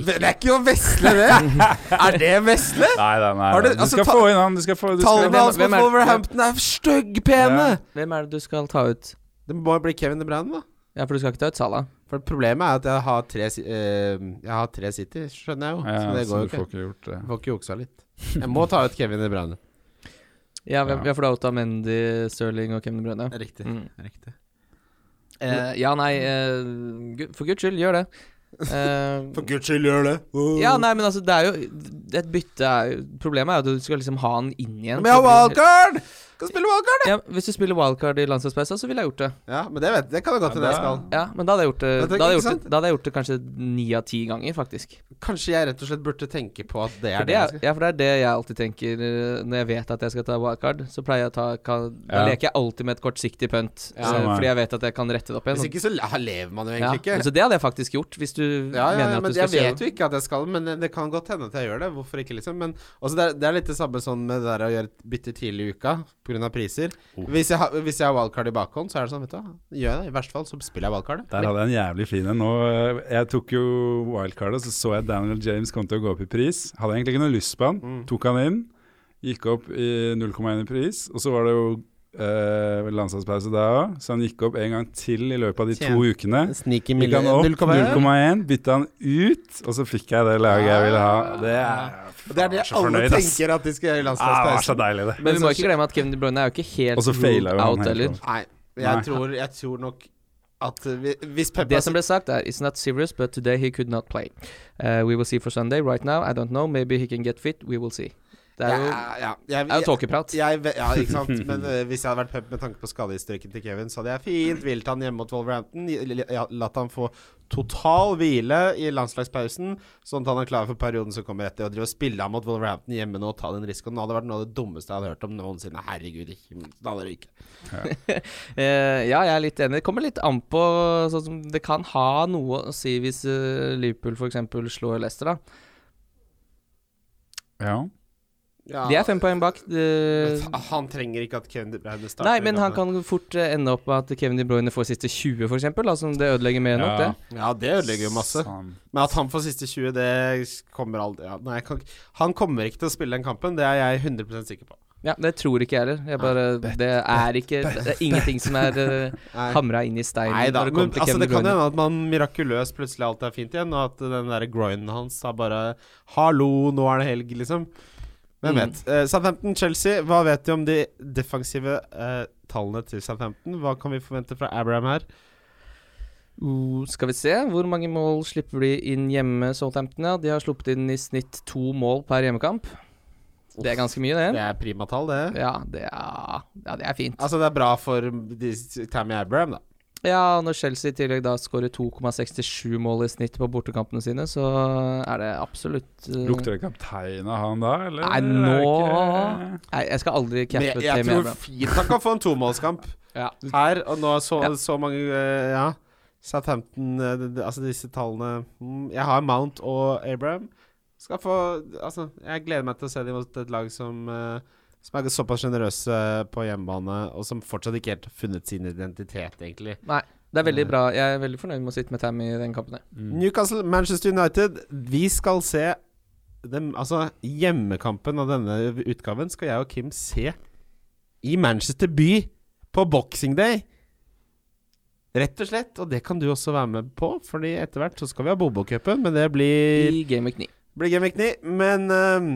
ikke Det er ikke å vesle, det! er det vesle? Nei, nei, nei. Du- altså, Du, skal ta- få inn han. Du skal få du Tallene hans på er- Wolverhampton er styggpene! Ja. Hvem er det du skal ta ut? Det må bli Kevin De Bruyne, da. Ja, for du skal ikke ta ut Salah. For problemet er at jeg har tre, eh, jeg har tre City, skjønner jeg jo. ja, så det så går du jo får ikke. ikke gjort det. Jeg får ikke juksa litt. Jeg må ta ut Kevin De Bruyne. Ja, vi, Ja. vi har fått Mendy, Stirling og Kevin Brønne. Riktig. Mm. riktig. Eh, ja, nei, eh, for guds skyld, gjør det. Eh, For guds skyld, gjør det. ja, nei, men altså, det er jo Et bytte er jo Problemet er jo at du skal liksom ha han inn igjen. Men jeg har wildcard! Skal spille wildcard! Ja, hvis du spiller wildcard i landslagspausen, så ville jeg gjort det. Ja, men det vet Det kan det godt hende Ja, jeg skal. Ja, men da hadde jeg gjort det Da hadde jeg gjort det, da hadde jeg gjort det kanskje ni av ti ganger, faktisk. Kanskje jeg rett og slett burde tenke på at det For er det det jeg skal ja, for det er det jeg alltid tenker eh, når jeg vet at jeg skal ta wildcard. Så pleier jeg å ta kan, Da leker jeg alltid med et kortsiktig punt, Ja. så, fordi jeg vet at jeg kan rette det opp igjen. Hvis ikke så lever man jo ja. egentlig ikke. Så det hadde jeg faktisk gjort, hvis du Ja, ja, mener ja, at men du skal jeg vet jo ikke at jeg skal, men det, kan godt hende at jeg gjør det. Hvorfor ikke, liksom? Men også det, er, det er litt det samme sånn med det der å gjøre et bytte tidlig i uka pga. priser. Oh. Hvis, jeg har, hvis jeg har wildcard i bakhånd, så er det sånn, vet du gjør jeg det. I verste fall så spiller jeg wildcard. Der hadde jeg en jævlig fin en. Eh, Jeg tok jo wildcardet, så så jeg Daniel James kom til å gå opp i pris. Hadde egentlig ikke noe lyst på han. Mm. Tok han inn. Gikk opp i 0,1 i pris. Og så var det jo eh, landslagspause da òg, så han gikk opp en gang til i løpet av de to ukene. Gikk han opp 0,1, bytta han ut, og så fikk jeg det laget jeg ville ha. Det er Det er det alle fornøyd, tenker at de skal gjøre i ah, landslagspausen. deilig, det. Men vi må ikke glemme at Kevin De Bruyne er jo ikke helt ruled out heller. Nei, jeg Nei. tror, jeg tror nok at vi- Hvis Peppa Det som ble sagt er It's not serious, but today he could not play. Uh, we will see for Sunday. Right now, I don't know. Maybe he can get fit. We will see. Det er jo, ja, ja, jeg, det jo tåkeprat. Jeg, ja, ikke sant. Men uh, hvis jeg hadde vært Pep med tanke på skadehistorikken til Kevin, så hadde jeg fint hvilt han hjemme mot Wolverhampton. ja, Latt han få total hvile i landslagspausen, sånn at han er klar for perioden som kommer etter. Og drive og spille han mot Wolverhampton hjemme nå og ta den risikoen. Det hadde vært noe av det dummeste jeg hadde hørt om noensinne. Herregud, ikke Da hadde det ikke. Eh, ja, jeg er litt enig. Det kommer litt an på sånn som Det kan ha noe å si hvis uh, Liverpool f.eks. slår Leicester, da. Ja. Ja, De er fem poeng bak. De... Han trenger ikke at Kevin De Bruyne starter. Nei, men han kan fort eh, ende opp med at Kevin De Bruyne får siste 20, f.eks. Altså, det ødelegger mer enn nok, det. Ja, det ødelegger jo masse. Sånn. Men at han får siste 20, det kommer aldri ja, Nei, kan, han kommer ikke til å spille den kampen. Det er jeg 100% sikker på. Ja, Det tror ikke jeg heller. Det er ikke Det er ingenting som er uh, hamra inn i steinen Nei da, når det men til altså, Kevin det kan hende at man mirakuløst plutselig alt er fint igjen, og at den der groinen hans har bare Hallo, nå er det helg, liksom. Hvem Mm. vet. Uh, Southampton-Chelsea, hva vet du om de defensive uh, tallene til Southampton? Hva kan vi forvente fra Abraham her? Uh, skal vi se, hvor mange mål slipper de inn hjemme, Southampton? Ja, de har sluppet inn i snitt to mål per hjemmekamp. Det er ganske mye, Det det. er primatall, det. Ja, det er, ja, det er fint. Altså, det er bra for de, Tammy Abraham, da. Ja, når Chelsea i tillegg da skårer 2,67 mål i snitt på bortekampene sine, så er det absolutt uh, Lukter det kaptein av han da, eller? Nei, nå ikke- Nei, jeg skal aldri cappe Tammy jeg tror fint han kan få en tomålskamp Ja. her, og nå så, Ja. så mange uh, Ja. Southampton eh, Altså, disse tallene mm, Jeg har Mount og Abraham. Skal få Altså, jeg gleder meg til å se dem mot et lag som eh, som er såpass sjenerøse på hjemmebane, og som fortsatt ikke helt har funnet sin identitet, egentlig. Det er veldig bra. Jeg er veldig fornøyd med å sitte med Tam i den kampen. Mm. Newcastle, Manchester United. Vi skal se dem, Altså, hjemmekampen av denne utgaven skal jeg og Kim se i Manchester by på Boxing Day. Rett og slett. Og det kan du også være med på, Fordi etter hvert så skal vi ha Bobo-cupen, men det blir, I Game Week 9. blir Game Week 9. Men ehm,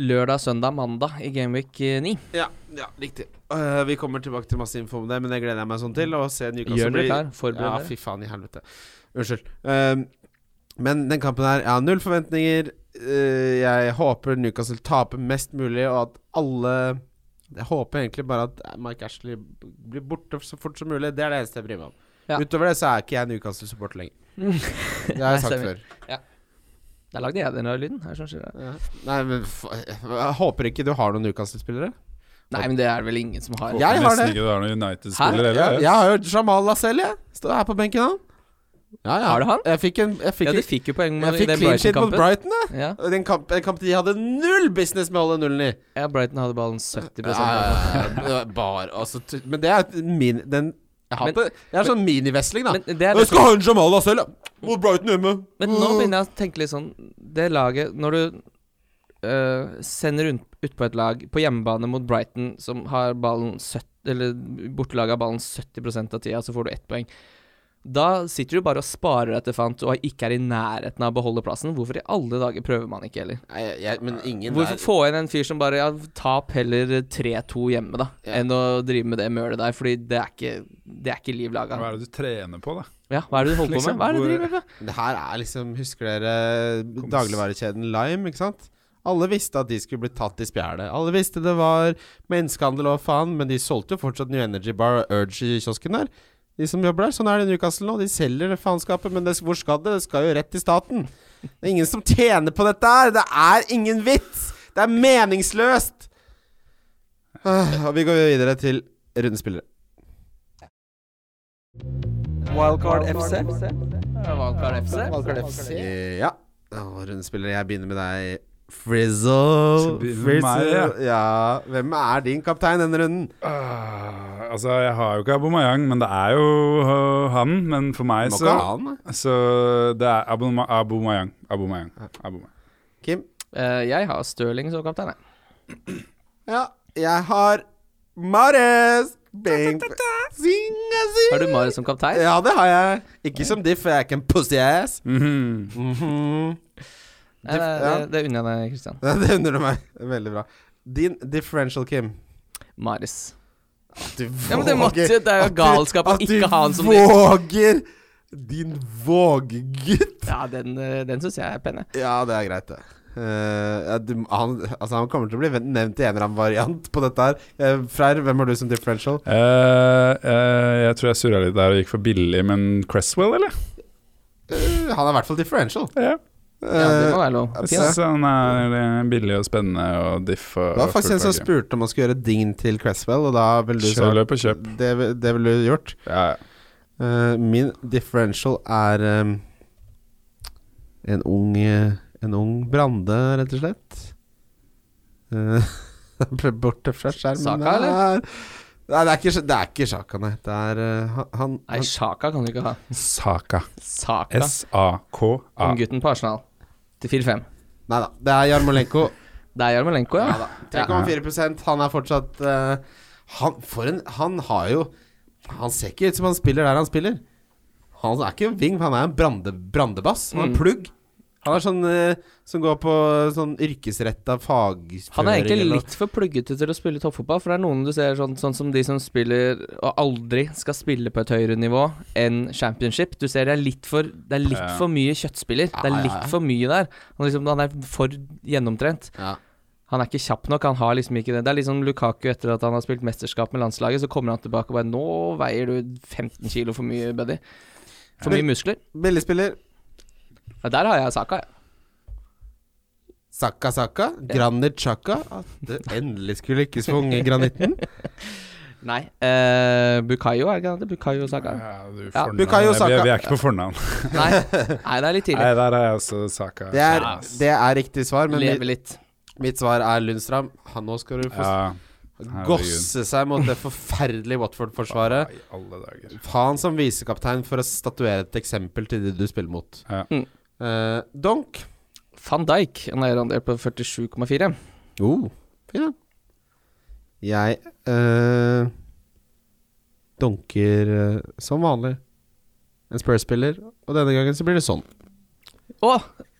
lørdag, søndag, mandag i Gameweek 9. Ja, ja riktig. Uh, vi kommer tilbake til masse info om det, men det gleder jeg meg sånn til. Å se Newcastle Gjør dere klar. Forbered Ja, fy faen i helvete. Unnskyld. Uh, men den kampen her, jeg har null forventninger. Uh, jeg håper Newcastle taper mest mulig, og at alle Jeg håper egentlig bare at Mike Ashley blir borte så fort som mulig. Det er det eneste jeg bryr meg om. Ja. Utover det så er ikke jeg Newcastle-supporter lenger. Det har jeg sagt før. før. Der lagde jeg den lyden. Her, sånn? Ja. Nei, men jeg håper ikke du har noen Newcastle-spillere. Nei, men det er det vel ingen som har. Jeg har det. ikke du har noen United-spillere Jeg, heller. jeg har jo Jamal Lascelles, jeg. Står her på benken, han. Ja, ja. Har du han? Jeg fikk en jeg fikk, Ja, du fikk jo poeng jeg med, i fikk den clean shit mot Brighton-kampen. Brighton. Ja. Den kamp, en kamp de hadde null business med å holde nullen i. ja, Brighton hadde ballen 70 Ja, ja, ja. Bare, altså, men det er min, den Jeg har, Men- på, jeg har sånn minivesling, da. Men det er Jeg det skal ha en Jamal ja. mot Brighton hjemme. Men nå begynner jeg å tenke litt sånn Det laget Når du øh, sender ut, ut på et lag på hjemmebane mot Brighton, som har ballen 70 Eller bortelaget har ballen 70% av tida, så får du ett poeng. Da sitter du bare og sparer etter fant og ikke er i nærheten av å beholde plassen. Hvorfor i alle dager prøver man ikke heller? Nei, jeg, men ingen Hvorfor der få inn en fyr som bare Ja, tap heller 3-2 hjemme, da, Ja. enn å drive med det mølet der, fordi det er ikke Det er ikke liv laga. Hva er det du trener på, da? Ja, hva er det du holder på Liksom, med? Hva er det du driver med? Det her er liksom Husker dere dagligvarekjeden Lime, ikke sant? Alle visste at de skulle bli tatt i spjælet. Alle visste det var menneskehandel og faen, men de solgte jo fortsatt New Energy Bar og Urge i kiosken der. De som jobber der. Sånn er det i Newcastle nå. De selger det faenskapet, men det, hvor skal det? Det skal jo rett til staten. Det er ingen som tjener på dette her. Det er ingen vits! Det er meningsløst! Ah, Og vi går videre til rundespillere. Wildcard FC. Wildcard FC. Wildcard FC. Ja. Rundespillere, jeg begynner med deg. Frizzle. Frizzle. meg. Ja. Hvem er din kaptein denne runden? Uh, altså, jeg har jo ikke Abomayang, men det er jo uh, han. Men for meg så han. Så det er Aboma- Abomayang. Abomayang. Abu Kim? Uh, jeg har Stirling som kaptein, jeg. Ja. Jeg har Mares. Bing. Zinga, zing. Har du Mares som kaptein? Ja, det har jeg. Ikke som diff, jeg er ikke en pussy ass. mm Mhm. Eh, det, ja. det, det unner jeg deg, Kristian. Ja, det unner du meg. Veldig bra. Din differential, Kim. Maris. At du Ja, men det måtte våger- Det er jo galskap å ikke ha han som At du våger! Din vågegutt. Ja, den, eh, den syns jeg er pen, jeg. Ja, det er greit, det. Uh, ja, du, han, altså, han kommer til å bli nevnt i en eller annen variant på dette her. Uh, Freyr, hvem har du som differential? Uh, eh, jeg tror jeg surra litt der og gikk for billig, men Cresswell, eller? Eh, han er i hvert fall differential. Ja. Ja, det må være lov. Jeg Fin, han er eh, billig og spennende og diff og Det var faktisk en som spurte om han skulle gjøre dign til Cresswell, og da ville du sagt løp og kjøp. det, det ville du gjort. Ja, ja. Eh, min differential er eh, en ung eh, En ung Brande, rett og slett. Uh, ble borte fra skjermen Saka, eller? Nei, det er ikke, det er ikke Sjaka, nei. Det er eh, han, han, Nei, Sjaka kan du ikke ha. Saka. Saka. S-A-K-A. Unggutten på Arsenal. Til 4-5. Nei da. Det er Jarmolenko. Det er Jarmolenko, ja. Ja da. 3,4 Han er fortsatt uh, Han for en Han har jo Han ser ikke ut som han spiller der han spiller. Han er ikke en wing, han er en brande, brandebass. Han er en Mm. plugg. Han er sånn eh, som går på sånn yrkesretta fagføring. Han er egentlig litt for pluggete til å spille toppfotball. For det er noen du ser sånn, sånn som de som spiller og aldri skal spille på et høyere nivå enn championship. Du ser det er litt for Det er litt Ja. for mye kjøttspiller. det Ja, er ja, litt ja. for mye der. Han, liksom, han er for gjennomtrent. Ja. Han er ikke kjapp nok. Han har liksom ikke det. Det er liksom Lukaku etter at han har spilt mesterskap med landslaget. Så kommer han tilbake og bare 'Nå veier du 15 kilo for mye, buddy'. For mye muskler. Billigspiller. Ja, der har jeg saka. jeg. Saka Saka. Granit Chaka. At det endelig skulle lykkes for unge granitten. Nei. Eh, Bukayo, er det ikke det? Bukayo Saka? Ja, du, Ja, fornavn. Bukayo Vi, Saka. vi er ikke på fornavn. Nei. Nei, det er litt tidlig. Nei, der er jeg også Saka. Det er, Yes. det er riktig svar, men Leve mitt, litt. mitt svar er Lundstrøm. Han nå skal du få ja. herregud. gosse seg mot det forferdelige Watford-forsvaret. I alle dager. Ha han som visekaptein for å statuere et eksempel til de du spiller mot. Ja. Mm. Eh, Donk. Van Dijk, en eierandel på 47,4. Oh, fin. Jeg uh, donker uh, som vanlig en Spurs-spiller, og denne gangen så blir det sånn. Å!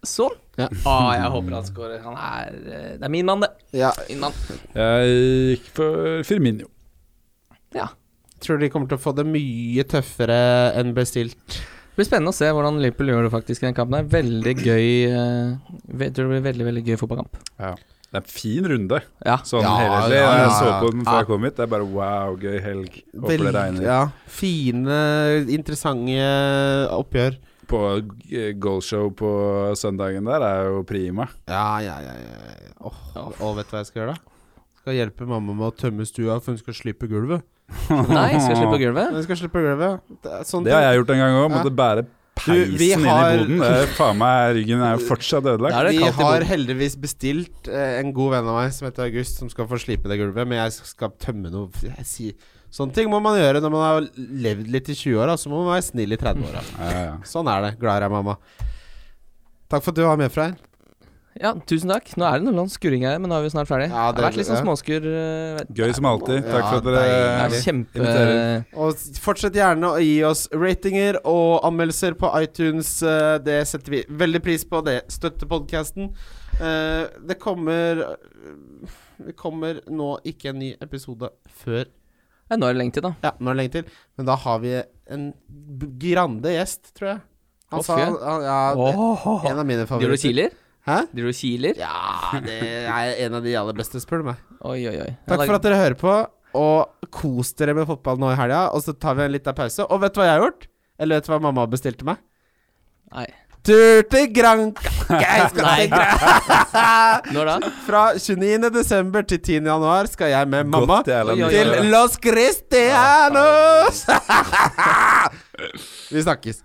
Sånn. Ja. Å, jeg håper han scorer. Han er eh, Det er min mann, det. Ja, Min mann. Jeg gikk for Firmino. Ja. tror de kommer til å få det mye tøffere enn bestilt. Det blir spennende å se hvordan Liverpool gjør det faktisk i den kampen. her Veldig gøy eh, Jeg tror det blir veldig veldig gøy fotballkamp. Det er en fin runde, Ja. sånn Ja, helhetlig. ja, Jeg ja, så på den før Ja. jeg kom hit. Det er bare wow, gøy helg. Håper det regner. Ja, fine, interessante oppgjør. På eh, goalshow på søndagen der er jo prima. Ja, ja, ja. ja. Oh, Åh, Og vet du hva jeg skal gjøre, da? Skal hjelpe mamma med å tømme stua, for hun skal slippe gulvet. Nei, skal jeg slippe gulvet? Vi skal slippe på gulvet. Det er sånn Det har jeg gjort en gang òg. Ja. Måtte bære Du, peisen har- inn i boden. Det er faen meg Ryggen er jo fortsatt ødelagt. Vi har heldigvis bestilt eh, en god venn av meg som heter August, som skal få slipe det gulvet. Men jeg skal tømme noe jeg sier, Sånne ting må man gjøre når man har levd litt i 20-åra. Så må man være snill i 30-åra. Ja, ja. Sånn er det. Glad i deg, mamma. Takk for at du var med, Freyr. Ja, tusen takk. Nå er det noe skurring her, men nå er vi snart ferdig. Ja, det, det- har vært litt sånn småskur. eh, Gøy som alltid. Takk Ja, for at dere er kjempe inviterer. Og fortsett gjerne å gi oss ratinger og anmeldelser på iTunes. eh, Det setter vi veldig pris på. Det støtter podkasten. Det kommer Det kommer nå ikke en ny episode før ja, Nå er det lenge til, da. Ja, nå er det lenge til. Men da har vi en grande gjest, tror jeg. Han Å, sa han, Ja, det, en av mine Driver du og favoritter. kiler? Hæ? Driver du og kiler? Ja, det er en av de aller beste, spør du meg. Oi, oi, oi. Takk for at dere hører på, og kos dere med fotball nå i helga. Og så tar vi en liten pause. Og vet du hva jeg har gjort? Eller vet du hva mamma bestilte meg? Nei. Tur til Granca! Jeg skal til Granca! Når da? Fra 29. desember til 10. januar skal jeg med mamma Godt til. Los Cristianos! vi snakkes.